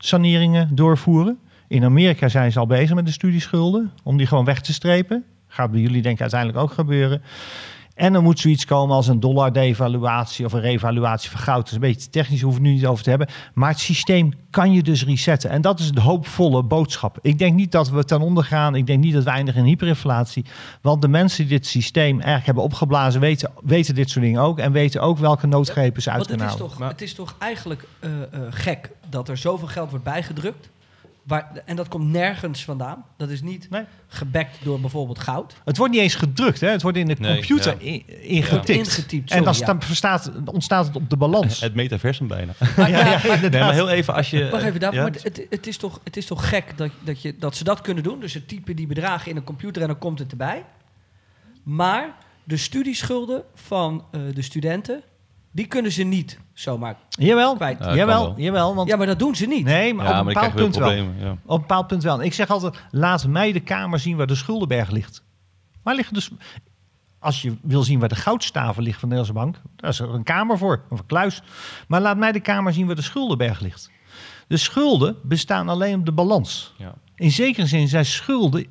B: schuldsaneringen doorvoeren. In Amerika zijn ze al bezig met de studieschulden, om die gewoon weg te strepen. Gaat bij jullie denk ik uiteindelijk ook gebeuren. En dan moet zoiets komen als een dollar-devaluatie of een revaluatie van goud. Dat is een beetje technisch, hoeven we het nu niet over te hebben. Maar het systeem kan je dus resetten. En dat is de hoopvolle boodschap. Ik denk niet dat we ten onder gaan. Ik denk niet dat we eindigen in hyperinflatie. Want de mensen die dit systeem eigenlijk hebben opgeblazen... weten, weten dit soort dingen ook. En weten ook welke noodgrepen ze uit
A: Want het
B: kunnen
A: is,
B: halen.
A: toch, het is toch eigenlijk eh, eh, gek dat er zoveel geld wordt bijgedrukt. Waar, en dat komt nergens vandaan. Dat is niet
B: Nee.
A: gebackt door bijvoorbeeld goud.
B: Het wordt niet eens gedrukt. Hè? Het wordt in de
C: Nee,
B: computer
C: ja.
A: Ingetypt,
B: en dan verstaat, ontstaat het op de balans. *laughs*
C: Het metaversum bijna.
A: Maar, *laughs*
B: Ja,
A: ja,
B: ja,
A: maar-
B: inderdaad.
C: Nee, maar heel even als je...
A: Wacht even, David, maar het, het, is toch, het is toch gek dat, dat, je, dat ze dat kunnen doen? Dus ze typen die bedragen in een computer en dan komt het erbij. Maar de studieschulden van eh, de studenten, die kunnen ze niet zomaar
B: Jawel,
A: kwijt.
C: Ja,
B: jawel,
C: wel.
B: jawel. Want
A: Ja, maar dat doen ze niet.
B: Nee, maar
C: ja,
B: op een bepaald punt wel.
C: Ja.
B: Op een bepaald punt wel. Ik zeg altijd, laat mij de kamer zien waar de schuldenberg ligt. Waar liggen dus... Als je wil zien waar de goudstaven ligt van de Nederlandse Bank, daar is er een kamer voor, of een kluis. Maar laat mij de kamer zien waar de schuldenberg ligt. De schulden bestaan alleen op de balans.
C: Ja.
B: In zekere zin zijn schulden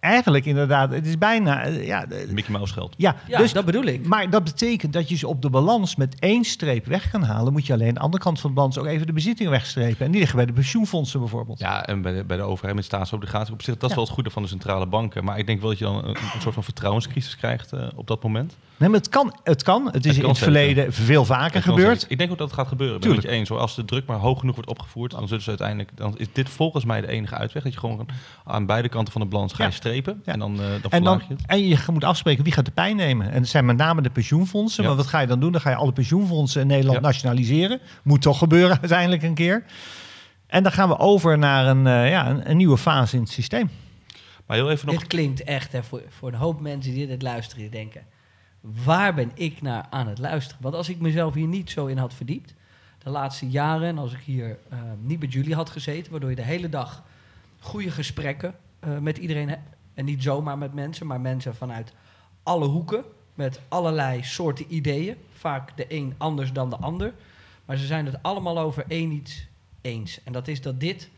B: eigenlijk inderdaad, het is bijna, eh, ja,
C: Mickey Mouse geld.
B: ja,
A: Ja,
B: dus,
A: dat bedoel ik.
B: maar dat betekent dat je ze op de balans met één streep weg kan halen. Moet je alleen aan de andere kant van de balans ook even de bezittingen wegstrepen. En die liggen bij de pensioenfondsen bijvoorbeeld.
C: Ja, en bij de, bij de overheid met staatsobligaties. Op zich, dat is
B: Ja.
C: wel het goede van de centrale banken. Maar ik denk wel dat je dan een, een soort van vertrouwenscrisis krijgt eh, op dat moment.
B: Nee, maar het kan. Het, kan. het is
C: kan
B: in het
C: zeker.
B: verleden veel vaker gebeurd.
C: zeker. Ik denk ook dat het gaat gebeuren. Ik ben je eens. Hoor. Als de druk maar hoog genoeg wordt opgevoerd, dan zullen ze uiteindelijk. Dan is dit volgens mij de enige uitweg. Dat je gewoon aan beide kanten van de balans ga je
B: Ja.
C: strepen.
B: Ja.
C: En dan, eh dan
B: En, dan,
C: je het.
B: en je moet afspreken wie gaat de pijn nemen. En dat zijn met name de pensioenfondsen.
C: Ja.
B: Maar wat ga je dan doen? Dan ga je alle pensioenfondsen in Nederland
C: Ja.
B: nationaliseren. Moet toch gebeuren *laughs* uiteindelijk een keer. En dan gaan we over naar een, eh, ja, een, een nieuwe fase in het systeem.
C: Maar heel even nog.
A: Dit klinkt echt hè, voor, voor een hoop mensen die dit luisteren, die denken: waar ben ik naar aan het luisteren? Want als ik mezelf hier niet zo in had verdiept, de laatste jaren, en als ik hier eh, niet met jullie had gezeten, waardoor je de hele dag goede gesprekken eh, met iedereen hebt. En niet zomaar met mensen, maar mensen vanuit alle hoeken, met allerlei soorten ideeën. Vaak de een anders dan de ander. Maar ze zijn het allemaal over één iets eens. En dat is dat dit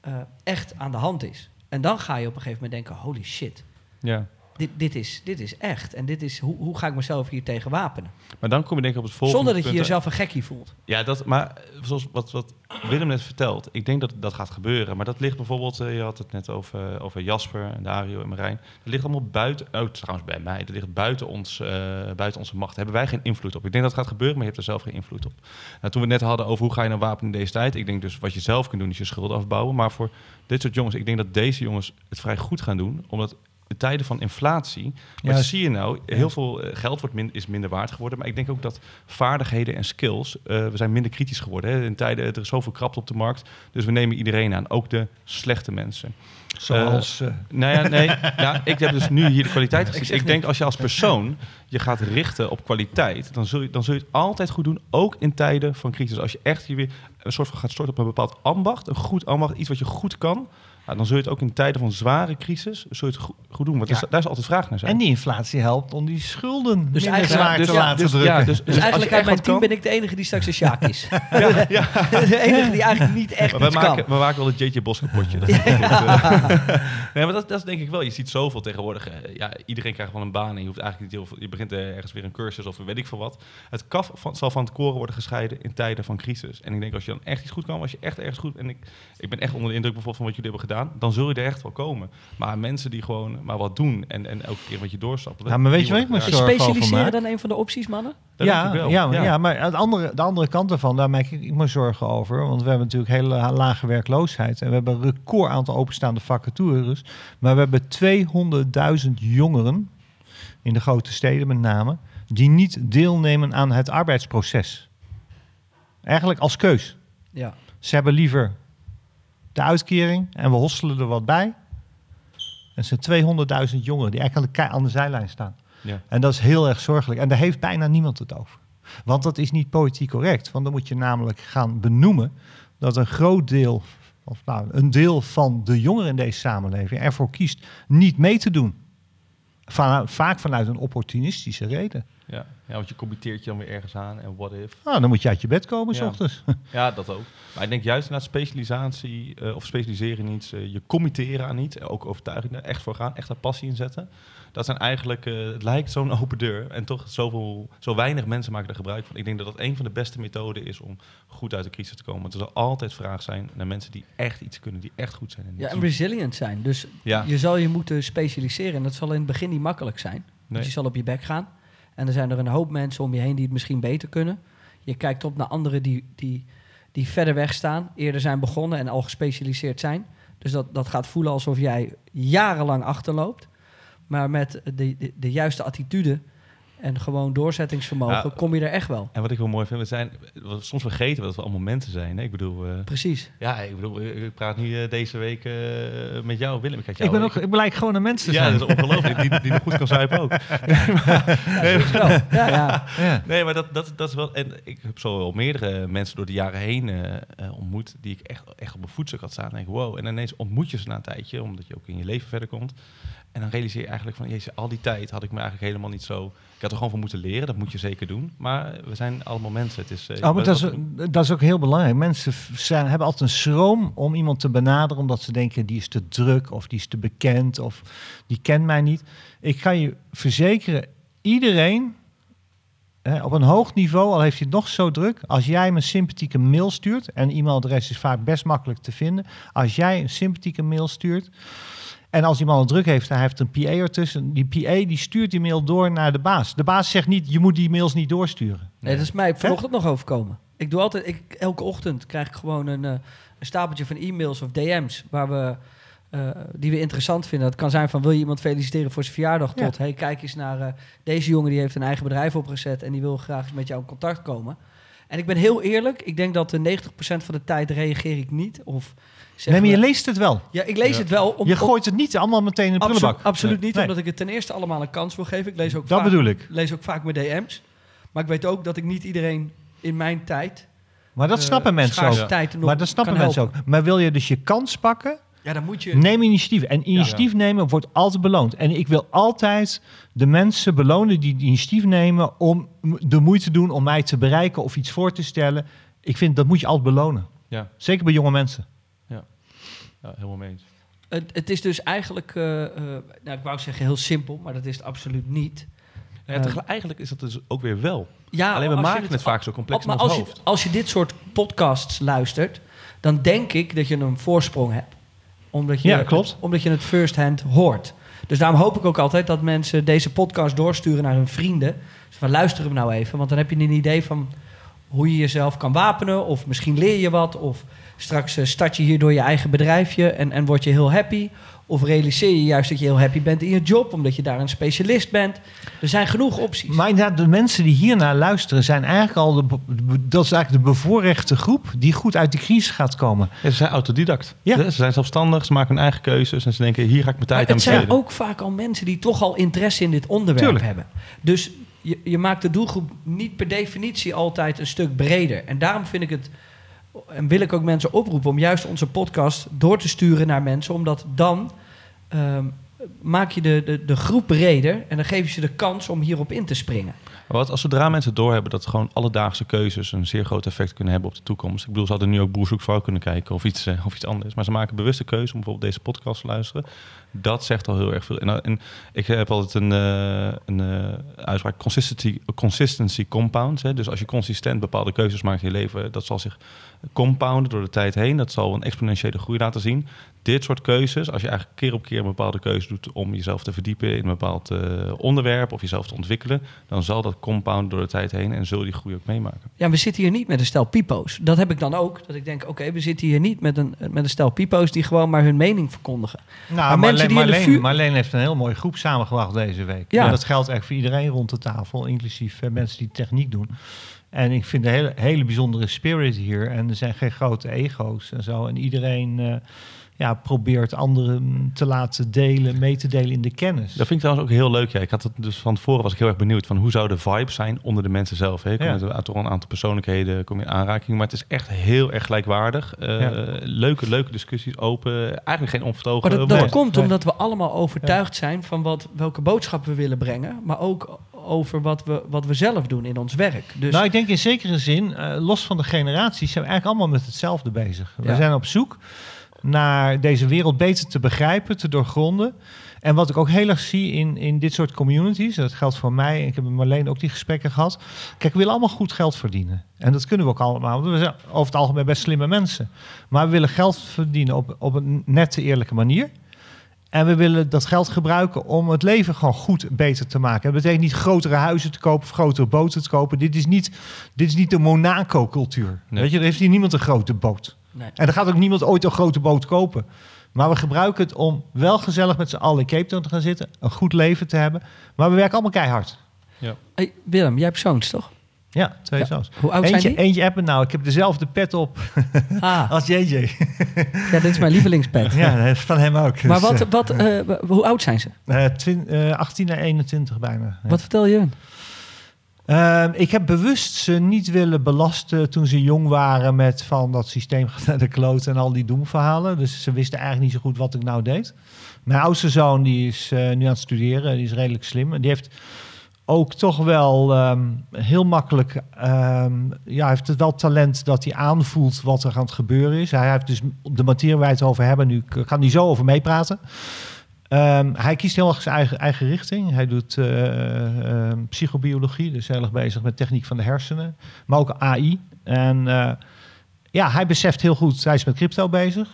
A: eh, echt aan de hand is. En dan ga je op een gegeven moment denken: holy shit,
C: Ja.
A: Dit, dit, is, dit is echt. En dit is, hoe, hoe ga ik mezelf hier tegen wapenen?
C: Maar dan kom je denk ik op het volgende
A: Zonder dat je jezelf een gekkie voelt.
C: Ja, dat, maar eh, zoals wat, wat Willem net vertelt, ik denk dat dat gaat gebeuren. Maar dat ligt bijvoorbeeld, eh, je had het net over, over Jasper en Dario en Marijn. Dat ligt allemaal buiten, oh, trouwens bij mij, dat ligt buiten, ons, eh, buiten onze macht. Daar hebben wij geen invloed op. Ik denk dat het gaat gebeuren, maar je hebt er zelf geen invloed op. Nou, toen we het net hadden over hoe ga je nou wapenen in deze tijd. Ik denk dus wat je zelf kunt doen is je schulden afbouwen. Maar voor dit soort jongens, ik denk dat deze jongens het vrij goed gaan doen. Omdat tijden van inflatie, wat
B: Juist.
C: zie je nou? Heel veel eh, geld wordt min, is minder waard geworden. Maar ik denk ook dat vaardigheden en skills, eh, we zijn minder kritisch geworden. Hè. In tijden, er is zoveel krapte op de markt. Dus we nemen iedereen aan, ook de slechte mensen.
B: Zoals... eh,
C: Nou ja, nee, ja, *laughs* ik heb dus nu hier de kwaliteit gezien. Ik denk als je als persoon je gaat richten op kwaliteit, dan zul, je, dan zul je het altijd goed doen, ook in tijden van crisis. Als je echt je weer een soort van gaat storten op een bepaald ambacht, een goed ambacht, iets wat je goed kan, nou, dan zul je het ook in tijden van zware crisis zul je het goed, goed doen. Want
B: Ja.
C: daar is altijd vraag naar zijn.
B: en die inflatie helpt om die schulden
A: Dus
B: minder
A: eigenlijk-
B: zwaar
C: dus-
B: te
C: ja,
B: laten
C: dus-
B: drukken.
C: ja, dus-
A: Dus, eigenlijk uit mijn team
C: kan-
A: ben ik de enige die straks een Sjaak is. *laughs* *laughs* de enige die eigenlijk niet echt
C: Maar we,
A: kan.
C: maken, we maken wel het JJ Bos kapotje. *laughs* Dat nee, maar dat, dat is denk ik wel. Je ziet zoveel tegenwoordig. eh, ja, iedereen krijgt wel een baan en je hoeft eigenlijk niet heel veel. Je begint eh, ergens weer een cursus of weet ik veel wat. Het kaf van, zal van het koren worden gescheiden in tijden van crisis. En ik denk als je dan echt iets goed kan, als je echt ergens goed. En ik, ik ben echt onder de indruk bijvoorbeeld van wat jullie hebben gedaan. Dan zul je er echt wel komen. Maar mensen die gewoon maar wat doen en, en elke keer wat je doorstappen.
B: Ja, maar weet je wat ik me
A: specialiseren dan een van de opties, mannen?
C: Dat
B: ja,
C: wel.
B: Ja, maar- ja. maar aan de andere, de andere kant ervan, daar maak ik me zorgen over. Want we hebben natuurlijk hele la- lage werkloosheid. En we hebben een record aantal openstaande vacatures. Maar we hebben 200.000 jongeren, in de grote steden met name, die niet deelnemen aan het arbeidsproces. Eigenlijk als keus.
A: Ja.
B: Ze hebben liever de uitkering en we hosselen er wat bij. En zijn 200.000 jongeren die eigenlijk aan de zijlijn staan.
C: Ja.
B: En dat is heel erg zorgelijk. En daar heeft bijna niemand het over. Want dat is niet politiek correct. Want dan moet je namelijk gaan benoemen dat een groot deel, of nou, een deel van de jongeren in deze samenleving ervoor kiest niet mee te doen. Van, vaak vanuit een opportunistische reden.
C: Ja. ja, want je committeert je dan weer ergens aan en what if.
B: Nou, dan moet je uit je bed komen s
C: Ja.
B: ochtends. *laughs*
C: Ja, dat ook. Maar ik denk juist naar specialisatie eh, of specialiseren in iets, eh, je committeren aan iets, ook overtuiging er echt voor gaan, echt daar passie in zetten. Dat zijn eigenlijk, eh, het lijkt zo'n *laughs* open deur en toch zoveel, zo weinig mensen maken er gebruik van. Ik denk dat dat een van de beste methoden is om goed uit de crisis te komen. Want er zal altijd vraag zijn naar mensen die echt iets kunnen, die echt goed zijn. in
A: ja, en resilient zijn. Dus
C: Ja.
A: je zal je moeten specialiseren. En dat zal in het begin niet makkelijk zijn.
C: Nee.
A: Want je zal op je bek gaan. En er zijn er een hoop mensen om je heen die het misschien beter kunnen. Je kijkt op naar anderen die, die, die verder weg staan, eerder zijn begonnen en al gespecialiseerd zijn. Dus dat, dat gaat voelen alsof jij jarenlang achterloopt. Maar met de, de, de juiste attitude en gewoon doorzettingsvermogen
C: Ja.
A: kom je er echt wel.
C: En wat ik wel mooi vind, we zijn, wat- soms vergeten we dat we allemaal mensen zijn. Hè? Ik bedoel, eh,
A: Precies.
C: ja, ik bedoel, ik praat nu eh, deze week eh, met jou, Willem. Ik, had jou,
B: Ik, ben ook, ik blijk gewoon een mens te
C: Ja,
B: zijn.
C: dat is ongelooflijk. Die, die nog goed kan zuipen ook. *laughs* nee,
A: Zo, ja, ja.
B: Ja.
C: nee, maar dat, dat, dat is wel... En ik heb zo wel meerdere mensen door de jaren heen eh, eh, ontmoet... die ik echt, echt op mijn voetstuk had staan. En denk wow. En ineens ontmoet je ze na een tijdje... omdat je ook in je leven verder komt. En dan realiseer je eigenlijk van, jezus, al die tijd had ik me eigenlijk helemaal niet zo... Ik had er gewoon van moeten leren, dat moet je zeker doen. Maar we zijn allemaal mensen. Het is,
B: Oh, maar dat is, dat is ook heel belangrijk. Mensen zijn, hebben altijd een schroom om iemand te benaderen... omdat ze denken, die is te druk of die is te bekend of die kent mij niet. Ik kan je verzekeren, iedereen hè, op een hoog niveau... al heeft hij het nog zo druk... als jij hem een sympathieke mail stuurt... en e-mailadres is vaak best makkelijk te vinden... als jij een sympathieke mail stuurt... En als iemand het druk heeft, hij heeft een PA ertussen. Die PA die stuurt die mail door naar de baas. De baas zegt niet, je moet die mails niet doorsturen.
A: Nee, dat is mij vanochtend nog overkomen. Ik doe altijd, ik, elke ochtend krijg ik gewoon een, eh, een stapeltje van e-mails of DM's waar we, eh, die we interessant vinden. Dat kan zijn van wil je iemand feliciteren voor zijn verjaardag
B: Ja.
A: tot hey, kijk eens naar eh, deze jongen die heeft een eigen bedrijf opgezet en die wil graag eens met jou in contact komen. En ik ben heel eerlijk, ik denk dat de 90% van de tijd reageer ik niet. Of
B: Nee,
A: zeggen
B: maar je leest het wel.
A: Ja, ik lees
C: Ja.
A: het wel. Om,
B: je gooit het niet allemaal meteen in de
A: absolu-
B: prullenbak.
A: absoluut niet,
B: Nee.
A: omdat ik het ten eerste allemaal een kans wil geven. Ik lees ook
B: Dat
A: vaak
B: bedoel ik.
A: lees ook vaak mijn DM's. Maar ik weet ook dat ik niet iedereen in mijn tijd.
B: Maar dat
A: eh,
B: snappen mensen ook.
A: tijd nog
B: Maar dat snappen mensen
A: helpen.
B: ook. Maar wil je dus je kans pakken,
A: Ja, dan moet je.
B: neem initiatief. En initiatief nemen wordt altijd beloond. En ik wil altijd de mensen belonen die initiatief nemen om de moeite te doen om mij te bereiken of iets voor te stellen. Ik vind dat moet je altijd belonen.
C: Ja,
B: Zeker bij jonge mensen.
C: Ja, helemaal mee eens.
A: Het, het is dus eigenlijk, eh, eh, nou, ik wou zeggen heel simpel, maar dat is het absoluut niet.
C: Ja,
A: Eh,
C: eigenlijk is dat dus ook weer wel.
A: Ja,
C: Alleen we
A: je
C: maken het, vaak zo complex in
A: maar
C: ons
A: als je,
C: hoofd.
A: als je dit soort podcasts luistert, dan denk ik dat je een voorsprong hebt. Omdat je,
B: Ja, klopt.
A: Omdat je het first hand hoort. Dus daarom hoop ik ook altijd dat mensen deze podcast doorsturen naar hun vrienden. Dus van luister hem nou even, want dan heb je een idee van hoe je jezelf kan wapenen. Of misschien leer je wat. Of straks eh, start je hierdoor je eigen bedrijfje en, en word je heel happy. Of realiseer je juist dat je heel happy bent in je job, omdat je daar een specialist bent. Er zijn genoeg opties.
B: Maar inderdaad, de mensen die hiernaar luisteren zijn eigenlijk al de, dat is eigenlijk de bevoorrechte groep die goed uit de crisis gaat komen.
C: Ja, ze zijn autodidact.
B: Ja.
C: Ze zijn zelfstandig, ze maken hun eigen keuzes en ze denken, hier ga ik mijn
A: Maar
C: tijd aan
A: het zijn
C: besteden.
A: ook vaak al mensen die toch al interesse in dit onderwerp
B: Tuurlijk.
A: hebben. Dus je, je maakt de doelgroep niet per definitie altijd een stuk breder. En daarom vind ik het, en wil ik ook mensen oproepen om juist onze podcast door te sturen naar mensen, omdat dan ehm, maak je de, de, de groep breder en dan geef je ze de kans om hierop in te springen.
C: Wat als zodra mensen doorhebben dat gewoon alledaagse keuzes een zeer groot effect kunnen hebben op de toekomst. Ik bedoel, ze hadden nu ook Boer zoekt vrouw kunnen kijken of iets, eh, of iets anders. Maar ze maken bewuste keuze om bijvoorbeeld deze podcast te luisteren. Dat zegt al heel erg veel. En, en ik heb altijd een, eh, een eh, uitspraak, consistency, consistency compounds. Hè. Dus als je consistent bepaalde keuzes maakt in je leven, dat zal zich compounden door de tijd heen. Dat zal een exponentiële groei laten zien. Dit soort keuzes, als je eigenlijk keer op keer een bepaalde keuze doet om jezelf te verdiepen in een bepaald eh, onderwerp of jezelf te ontwikkelen, dan zal dat compounden door de tijd heen en zul je die groei ook meemaken.
A: Ja, we zitten hier niet met een stel pipo's. Dat heb ik dan ook. Dat ik denk, oké, we zitten hier niet met een, met een stel pipo's die gewoon maar hun mening verkondigen.
B: Nou,
A: Maar
B: Marleen,
A: mensen die vuur-
B: Marleen heeft een heel mooie groep samengebracht deze week.
A: Ja.
B: En dat geldt echt voor iedereen rond de tafel, inclusief eh, mensen die techniek doen. En ik vind een hele, hele bijzondere spirit hier. En er zijn geen grote ego's en zo. En iedereen eh, ja, probeert anderen te laten delen, mee te delen in de kennis.
C: Dat vind ik trouwens ook heel leuk. Ja. Ik had het dus van tevoren was ik heel erg benieuwd van hoe zou de vibe zijn onder de mensen zelf. Hè? Ik kom
B: Ja.
C: met een, aantal persoonlijkheden kom je in aanraking, maar het is echt heel erg gelijkwaardig. Eh,
B: Ja.
C: Leuke, leuke discussies, open, eigenlijk geen onvertogen.
A: Maar dat, dat komt omdat we allemaal overtuigd zijn van wat, welke boodschap we willen brengen. Maar ook over wat we, wat we zelf doen in ons werk. Dus
B: Nou, ik denk in zekere zin, eh, los van de generaties, zijn we eigenlijk allemaal met hetzelfde bezig. We zijn op zoek naar deze wereld beter te begrijpen, te doorgronden. En wat ik ook heel erg zie in, in dit soort communities, dat geldt voor mij, ik heb met Marleen ook die gesprekken gehad. Kijk, we willen allemaal goed geld verdienen. En dat kunnen we ook allemaal, want we zijn over het algemeen best slimme mensen. Maar we willen geld verdienen op, op een nette, eerlijke manier. En we willen dat geld gebruiken om het leven gewoon goed beter te maken. Dat betekent niet grotere huizen te kopen of grotere boten te kopen. Dit is niet, dit is niet de Monaco-cultuur.
C: Nee.
B: Weet je, er heeft hier niemand een grote boot.
A: nee.
B: En er gaat ook niemand ooit een grote boot kopen. Maar we gebruiken het om wel gezellig met z'n allen in Cape Town te gaan zitten. Een goed leven te hebben. Maar we werken allemaal keihard.
A: Hey, Willem, jij hebt zoons, toch?
B: Ja, twee
A: Ja.
B: zoons.
A: Hoe oud
B: Eentje,
A: zijn die?
B: eentje appen nou. Ik heb dezelfde pet op
A: Ah, *laughs*
B: als JJ.
A: ja, dit is mijn lievelingspet.
B: ja, van hem ook.
A: Maar
B: Dus,
A: wat, wat, eh, w- hoe oud zijn ze?
B: eh, eh, twin- eh, 18 naar 21 bijna.
A: Wat vertel je hun?
B: Ehm, ik heb bewust ze niet willen belasten toen ze jong waren met van dat systeem gaat *laughs* naar de kloot en al die doemverhalen. Dus ze wisten eigenlijk niet zo goed wat ik nou deed. Mijn oudste zoon die is eh, nu aan het studeren, die is redelijk slim. En die heeft ook toch wel ehm, heel makkelijk, ehm, ja, hij heeft het wel talent dat hij aanvoelt wat er aan het gebeuren is. Hij heeft dus de materie waar wij het over hebben, nu kan hij zo over meepraten. Ehm, hij kiest heel erg zijn eigen, richting. Hij doet eh, psychobiologie, dus heel erg bezig met techniek van de hersenen, maar ook AI. En eh, ja, hij beseft heel goed, hij is met crypto bezig.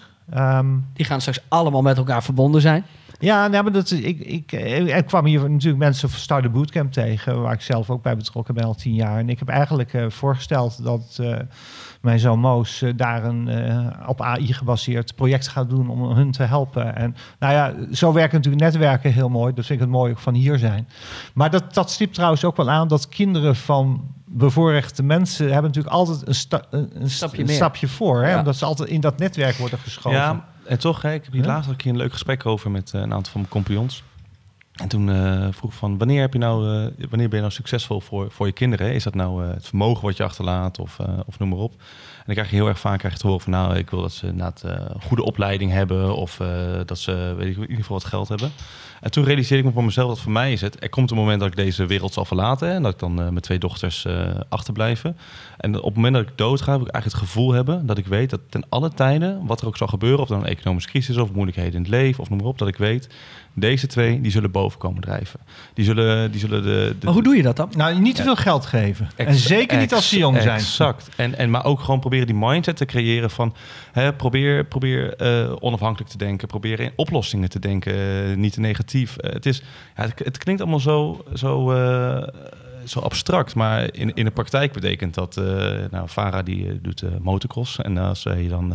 A: Die gaan straks allemaal met elkaar verbonden zijn.
B: Ja, nou, maar dat, ik, ik, eh, ik kwam hier natuurlijk mensen van Start Bootcamp tegen, waar ik zelf ook bij betrokken ben al tien jaar. En ik heb eigenlijk eh, voorgesteld dat eh, mijn zoon Moos eh, daar een eh, op AI gebaseerd project gaat doen om hun te helpen. En nou ja, zo werken natuurlijk netwerken heel mooi. Dat vind ik het mooi ook van hier zijn. Maar dat, dat stipt trouwens ook wel aan dat kinderen van bevoorrechte mensen hebben natuurlijk altijd een, sta- een, een
A: Stapje
B: een stapje voor. Hè?
A: Ja.
B: Omdat ze altijd in dat netwerk worden geschoven.
C: Ja, en toch, hè, ik heb hier
B: Ja?
C: laatst een keer een leuk gesprek over met eh, een aantal van mijn compagnons. En toen eh, vroeg van, wanneer, heb je nou, eh, wanneer ben je nou succesvol voor, voor je kinderen? Is dat nou eh, het vermogen wat je achterlaat of, eh, of noem maar op? En dan krijg je heel erg vaak krijg je te horen van, nou, ik wil dat ze inderdaad eh, een goede opleiding hebben of eh, dat ze, weet ik, in ieder geval wat geld hebben. En toen realiseerde ik me voor mezelf dat voor mij is het, er komt een moment dat ik deze wereld zal verlaten hè, en dat ik dan eh, met twee dochters eh, achterblijven. En op het moment dat ik doodga, heb ik eigenlijk het gevoel hebben dat ik weet dat ten alle tijden, wat er ook zal gebeuren, of dan een economische crisis of moeilijkheden in het leven of noem maar op, dat ik weet, deze twee die zullen boven komen drijven. Die zullen, die zullen de, de
A: Maar hoe doe je dat dan?
B: Nou, niet te veel geld geven. en zeker niet als ze jong zijn.
C: Exact. En, en, maar ook gewoon proberen die mindset te creëren van... Hè, probeer probeer eh, onafhankelijk te denken. Probeer in oplossingen te denken. eh, niet te negatief. Eh, het, is, ja, het, het klinkt allemaal zo, zo, zo abstract. Maar in, in de praktijk betekent dat... nou, Farah die doet motocross. En als je dan...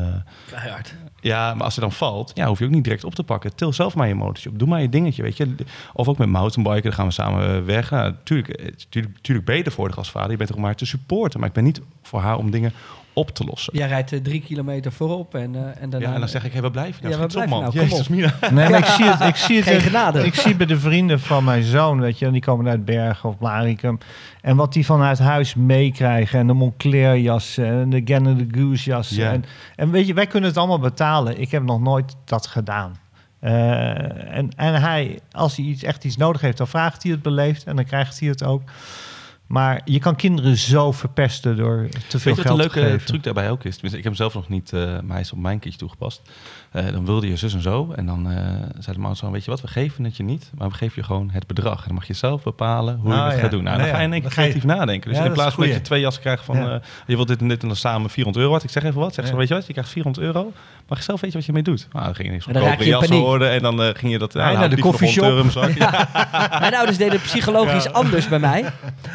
A: Keihard.
C: ja, maar als ze dan valt, ja, hoef je ook niet direct op te pakken. Til zelf maar je motortje op. Doe maar je dingetje, weet je. Of ook met mountainbiken, dan gaan we samen weg. Nou, tuurlijk, tuurlijk, tuurlijk ben je er voor de als vader. Je bent er om haar te supporten. Maar ik ben niet voor haar om dingen op te lossen.
A: Jij rijdt eh, drie kilometer voorop en, eh, en daarna...
C: Ja, en dan zeg ik, hey, waar blijf je nou?
A: Ja, waar
C: op, man.
A: nou? Kom
C: Jezus,
A: op.
C: Mina.
B: Nee, maar ik *laughs* zie het, ik zie het,
A: Geen genade.
B: ik zie bij de vrienden van mijn zoon, weet je, en die komen uit Bergen of Blaricum. En wat die vanuit huis meekrijgen. En de Moncler jassen en de Gannon de Goose jassen.
C: Ja.
B: En, en weet je, wij kunnen het allemaal betalen. Ik heb nog nooit dat gedaan. Eh, en, en hij, als hij iets, echt iets nodig heeft, dan vraagt hij het beleefd en dan krijgt hij het ook. Maar je kan kinderen zo verpesten door te veel
C: Weet je wat
B: geld
C: een leuke truc daarbij ook is? Tenminste, ik heb hem zelf nog niet, eh, maar hij is op mijn kindje toegepast. Eh, dan wilde je zus en zo. En dan eh, zei de man zo, weet je wat, we geven het je niet, maar we geven je gewoon het bedrag. En dan mag je zelf bepalen hoe je het
B: ja.
C: gaat doen. Nou,
B: Nee,
C: dan ga je in één keer
B: je-
C: creatief nadenken. Dus
B: Ja,
C: in plaats van dat je twee jassen krijgt van,
B: Ja.
C: je wilt dit en dit en dan samen 400 euro. Wat ik zeg even wat. Zeg ze, weet je wat, je krijgt 400 euro. Mag je zelf weet je wat je mee doet. Nou, dan ging je niks
A: En dan raak je in
C: jassen
A: paniek.
C: worden. En dan eh, ging je dat... *laughs*
B: Ja, naar
C: nou,
B: de koffieshop.
C: 100 euro in mijn. Ja.
A: Ouders deden psychologisch anders bij mij.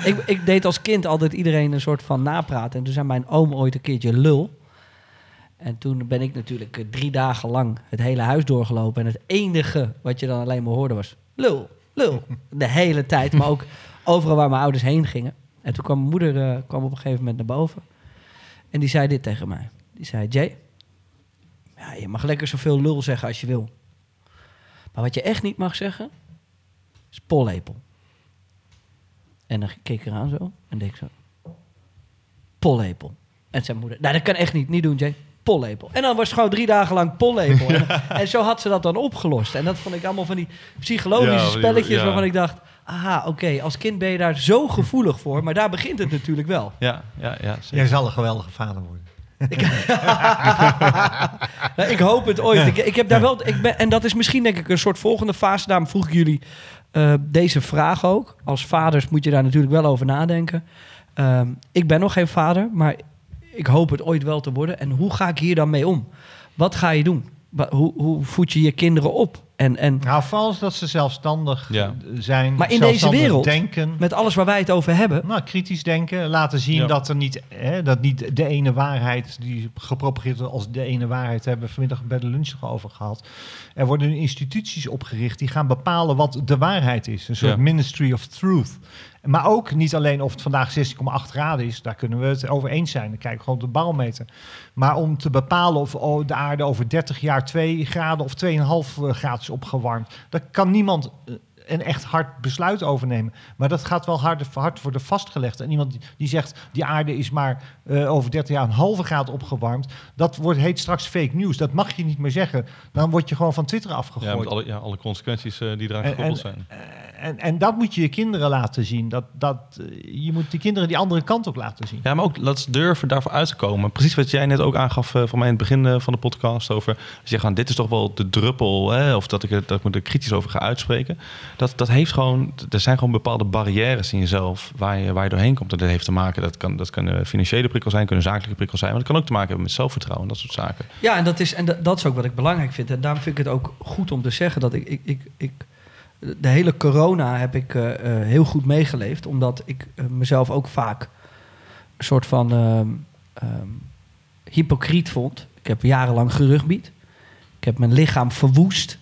A: Ik, ik deed als kind altijd iedereen een soort van napraten. En toen zei mijn oom ooit een keertje lul. En toen ben ik natuurlijk eh, drie dagen lang het hele huis doorgelopen. En het enige wat je dan alleen maar hoorde was lul, lul. *laughs* De hele tijd, maar ook overal waar mijn ouders heen gingen. En toen kwam mijn moeder eh, kwam op een gegeven moment naar boven. En die zei dit tegen mij. Die zei, Jay, ja, je mag lekker zoveel lul zeggen als je wil. Maar wat je echt niet mag zeggen, is pollepel. En dan keek ik eraan zo en deed ik zo. Pollepel. En zijn moeder, nou dat kan echt niet, niet doen Jay. Pollepel. En dan was het gewoon drie dagen lang pollepel. en, *laughs* *laughs* en zo had ze dat dan opgelost. En dat vond ik allemaal van die psychologische
C: Ja,
A: spelletjes
C: ja.
A: waarvan ik dacht... Aha, oké, als kind ben je daar zo gevoelig voor. Maar daar begint het natuurlijk wel.
C: Ja, ja, ja. zeker.
B: Jij zal een geweldige vader worden. *laughs*
A: Nou, ik hoop het ooit. Ik, ik heb daar wel, ik ben, en dat is misschien denk ik een soort volgende fase. Daarom vroeg ik jullie eh, deze vraag ook. Als vaders moet je daar natuurlijk wel over nadenken. Ehm, ik ben nog geen vader, maar ik hoop het ooit wel te worden. En hoe ga ik hier dan mee om? Wat ga je doen? Hoe, hoe voed je je kinderen op? En, en
B: Nou, vals dat ze zelfstandig
C: Ja.
B: zijn.
A: Maar in deze
B: zelfstandig
A: wereld-
B: denken.
A: met alles waar wij het over hebben.
B: Nou, kritisch denken, laten zien
C: Ja.
B: dat er niet, hè, dat niet de ene waarheid die gepropageerd wordt als de ene waarheid, hebben we vanmiddag bij de lunch over gehad. Er worden nu instituties opgericht die gaan bepalen wat de waarheid is. Een soort
C: Ja.
B: ministry of truth. Maar ook niet alleen of het vandaag 16,8 graden is, daar kunnen we het over eens zijn. Dan kijken we gewoon op de barometer. Maar om te bepalen of oh, de aarde over 30 jaar 2 graden of 2,5 graden is opgewarmd, dat kan niemand eh, een echt hard besluit overnemen. Maar dat gaat wel hard, hard worden vastgelegd. En iemand die, die zegt, die aarde is maar eh, over 30 jaar een halve graad opgewarmd. Dat wordt, heet straks fake news. Dat mag je niet meer zeggen. Dan word je gewoon van Twitter
C: Ja,
B: afgegooid.
C: met alle, ja, alle consequenties eh, die eraan gekoppeld zijn.
B: en, en dat moet je je kinderen laten zien. Dat, dat, eh, je moet die kinderen die andere kant ook laten zien.
C: Ja, maar ook laat ze durven daarvoor uit te komen. Precies wat jij net ook aangaf eh, van mij in het begin eh, van de podcast over. Als je gewoon, dit is toch wel de druppel, hè, of dat ik, dat ik me er kritisch over ga uitspreken. Dat, dat heeft gewoon, er zijn gewoon bepaalde barrières in jezelf waar je, waar je doorheen komt. En dat heeft te maken, dat kan, dat kunnen financiële prikkels zijn, kunnen zakelijke prikkels zijn. Maar dat kan ook te maken hebben met zelfvertrouwen, dat soort zaken.
A: Ja, en, dat is, en dat, dat is ook wat ik belangrijk vind. En daarom vind ik het ook goed om te zeggen dat ik... ik, ik, ik de hele corona heb ik eh, eh, heel goed meegeleefd. Omdat ik eh, mezelf ook vaak een soort van ehm, ehm, hypocriet vond. Ik heb jarenlang gerugbied. Ik heb mijn lichaam verwoest.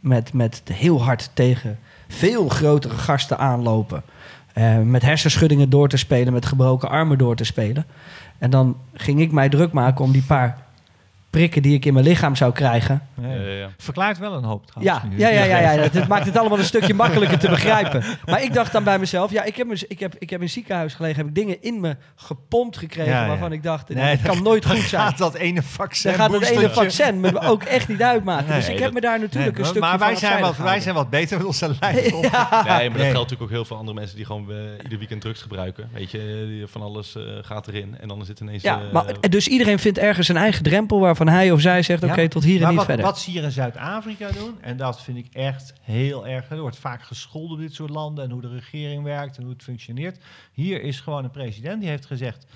A: Met, met heel hard tegen veel grotere gasten aanlopen. Eh, met hersenschuddingen door te spelen, met gebroken armen door te spelen. En dan ging ik mij druk maken om die paar prikken die ik in mijn lichaam zou krijgen.
B: Ja, ja.
C: Eh, ja.
B: Verklaart wel een hoop trouwens.
A: Ja,
B: nu.
A: ja, ja, ja, ja. *laughs* Het, het maakt het allemaal een stukje makkelijker te begrijpen. Maar ik dacht dan bij mezelf, ja, ik heb, me- ik heb, ik heb in het ziekenhuis gelegen, heb ik dingen in me gepompt gekregen
B: Ja, ja.
A: waarvan ik dacht,
B: Nee,
A: dat kan nooit goed *laughs* zijn.
B: gaat dat ene vaccin.
A: Dan gaat het ene vaccin me ook echt niet uitmaken.
B: Nee,
A: dus ik heb
C: dat-
A: me daar natuurlijk
B: Nee,
A: een stukje
B: maar wij zijn, wat, wij zijn wat beter met onze *laughs* lijf.
C: Nee, maar dat
B: Nee.
C: geldt natuurlijk ook heel veel andere mensen die gewoon eh, ieder weekend drugs gebruiken. Weet je, die van alles eh, gaat erin en dan is het ineens...
A: Ja,
C: eh,
A: maar, dus iedereen vindt ergens zijn eigen drempel waarvan hij of zij zegt, oké, tot hier en
B: maar
A: niet
B: wat,
A: verder.
B: wat ze hier in Zuid-Afrika doen, en dat vind ik echt heel erg. Er wordt vaak gescholden op dit soort landen en hoe de regering werkt en hoe het functioneert. Hier is gewoon een president die heeft gezegd: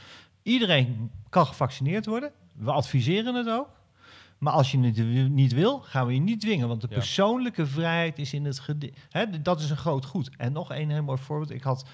B: iedereen kan gevaccineerd worden. We adviseren het ook. Maar als je het niet wil, gaan we je niet dwingen. Want de
C: Ja.
B: persoonlijke vrijheid is in het hè, Dat is een groot goed. En nog een heel mooi voorbeeld. Ik had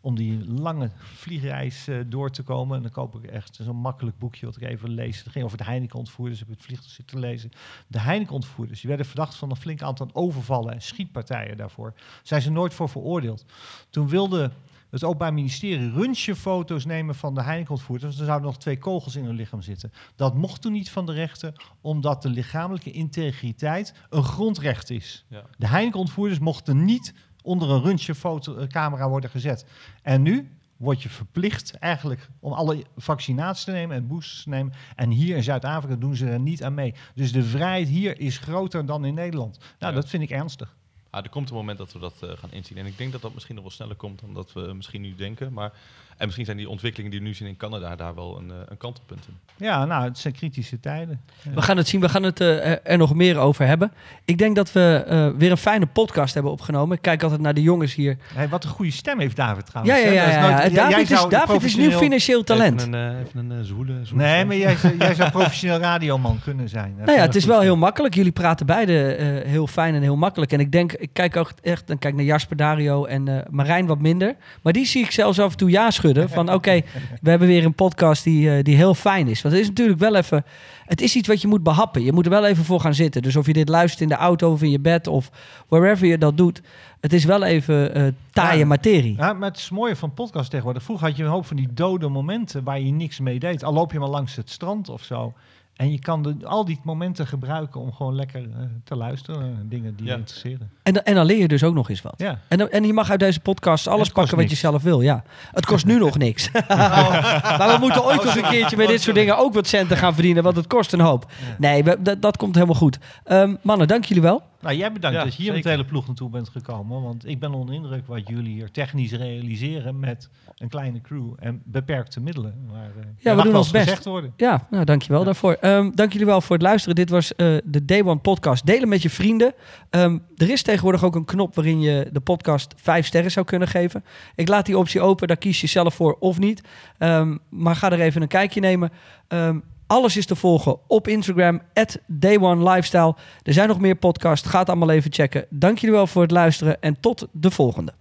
B: om die lange vliegreis eh, door te komen. En dan koop ik echt zo'n makkelijk boekje wat ik even lees. Het ging over de Heineken-ontvoerders. heb ik het vliegtuig zitten lezen. De Heineken-ontvoerders die werden verdacht van een flink aantal overvallen en schietpartijen daarvoor. Zijn ze nooit voor veroordeeld. Toen wilde het Openbaar Ministerie röntgenfoto's nemen van de Heineken-ontvoerders. Want er zouden nog twee kogels in hun lichaam zitten. Dat mocht toen niet van de rechter, omdat de lichamelijke integriteit een grondrecht is.
C: Ja.
B: De Heineken-ontvoerders mochten niet onder een röntgenfotocamera worden gezet. En nu word je verplicht eigenlijk om alle vaccinaties te nemen en boosters te nemen. En hier in Zuid-Afrika doen ze er niet aan mee. Dus de vrijheid hier is groter dan in Nederland. Nou,
C: Ja.
B: dat vind ik ernstig.
C: Ah, er komt een moment dat we dat eh, gaan inzien. En ik denk dat dat misschien nog wel sneller komt dan dat we misschien nu denken. Maar, en misschien zijn die ontwikkelingen die we nu zien in Canada daar wel een, eh, een kantelpunt in.
B: Ja, nou, het zijn kritische tijden. Ja.
A: We gaan het zien, we gaan het eh, er- nog meer over hebben. Ik denk dat we eh, weer een fijne podcast hebben opgenomen. Ik kijk altijd naar de jongens hier.
B: Hey, wat een goede stem heeft David
A: Ja,
B: trouwens.
A: ja, ja. Ja,
B: nooit-
A: ja.
B: jij- jij
A: David, is,
B: zou
A: David is nieuw
B: professioneel-
A: financieel talent.
C: Even een, eh, even een eh, zwoele, zwoele
B: Nee,
C: stem.
B: maar jij, zou- jij zou professioneel radioman kunnen zijn. *laughs*
A: Nou ja, het is wel heel makkelijk. Jullie praten beide eh, heel fijn en heel makkelijk. En ik denk, ik kijk ook echt, dan kijk naar Jasper Dario en eh, Marijn wat minder. Maar die zie ik zelfs af en toe ja schudden. Van *laughs* oké, we hebben weer een podcast die, eh, die heel fijn is. Want het is natuurlijk wel even, het is iets wat je moet behappen. Je moet er wel even voor gaan zitten. Dus of je dit luistert in de auto of in je bed of wherever je dat doet. Het is wel even eh taaie
B: Ja.
A: materie.
B: Ja, maar het is mooie van podcast tegenwoordig. Vroeger had je een hoop van die dode momenten waar je niks mee deed. Al loop je maar langs het strand of zo. En je kan de, al die momenten gebruiken om gewoon lekker eh, te luisteren naar dingen die
C: Ja.
B: je interesseren.
A: En, dan- en dan leer je dus ook nog eens wat.
B: Ja.
A: En, en je mag uit deze podcast alles pakken wat je zelf wil. Ja. Het kost nu nog niks. maar *laughs* *laughs* we moeten ooit nog een keertje met dit soort dingen ook wat centen gaan verdienen. Want het kost een hoop. Nee, we- dat, dat komt helemaal goed. Ehm, mannen, dank jullie wel.
B: Nou, jij bedankt
C: Ja,
B: dat je hier met
C: zeker.
B: de hele ploeg naartoe bent gekomen. Want ik ben onder de indruk wat jullie hier technisch realiseren met een kleine crew en beperkte middelen. Maar, eh, er
A: we
B: mag
A: doen
B: wel
A: ons
B: eens
A: best.
B: gezegd worden.
A: Ja, nou, dankjewel daarvoor. Ehm, dank jullie wel voor het luisteren. Dit was eh, de Day One podcast. Delen met je vrienden. Ehm, er is tegenwoordig ook een knop waarin je de podcast vijf sterren zou kunnen geven. Ik laat die optie open. Daar kies je zelf voor of niet. Ehm, maar ga er even een kijkje nemen. Alles is te volgen op Instagram, at DayOneLifestyle. Er zijn nog meer podcasts. Ga het allemaal even checken. Dank jullie wel voor het luisteren en tot de volgende.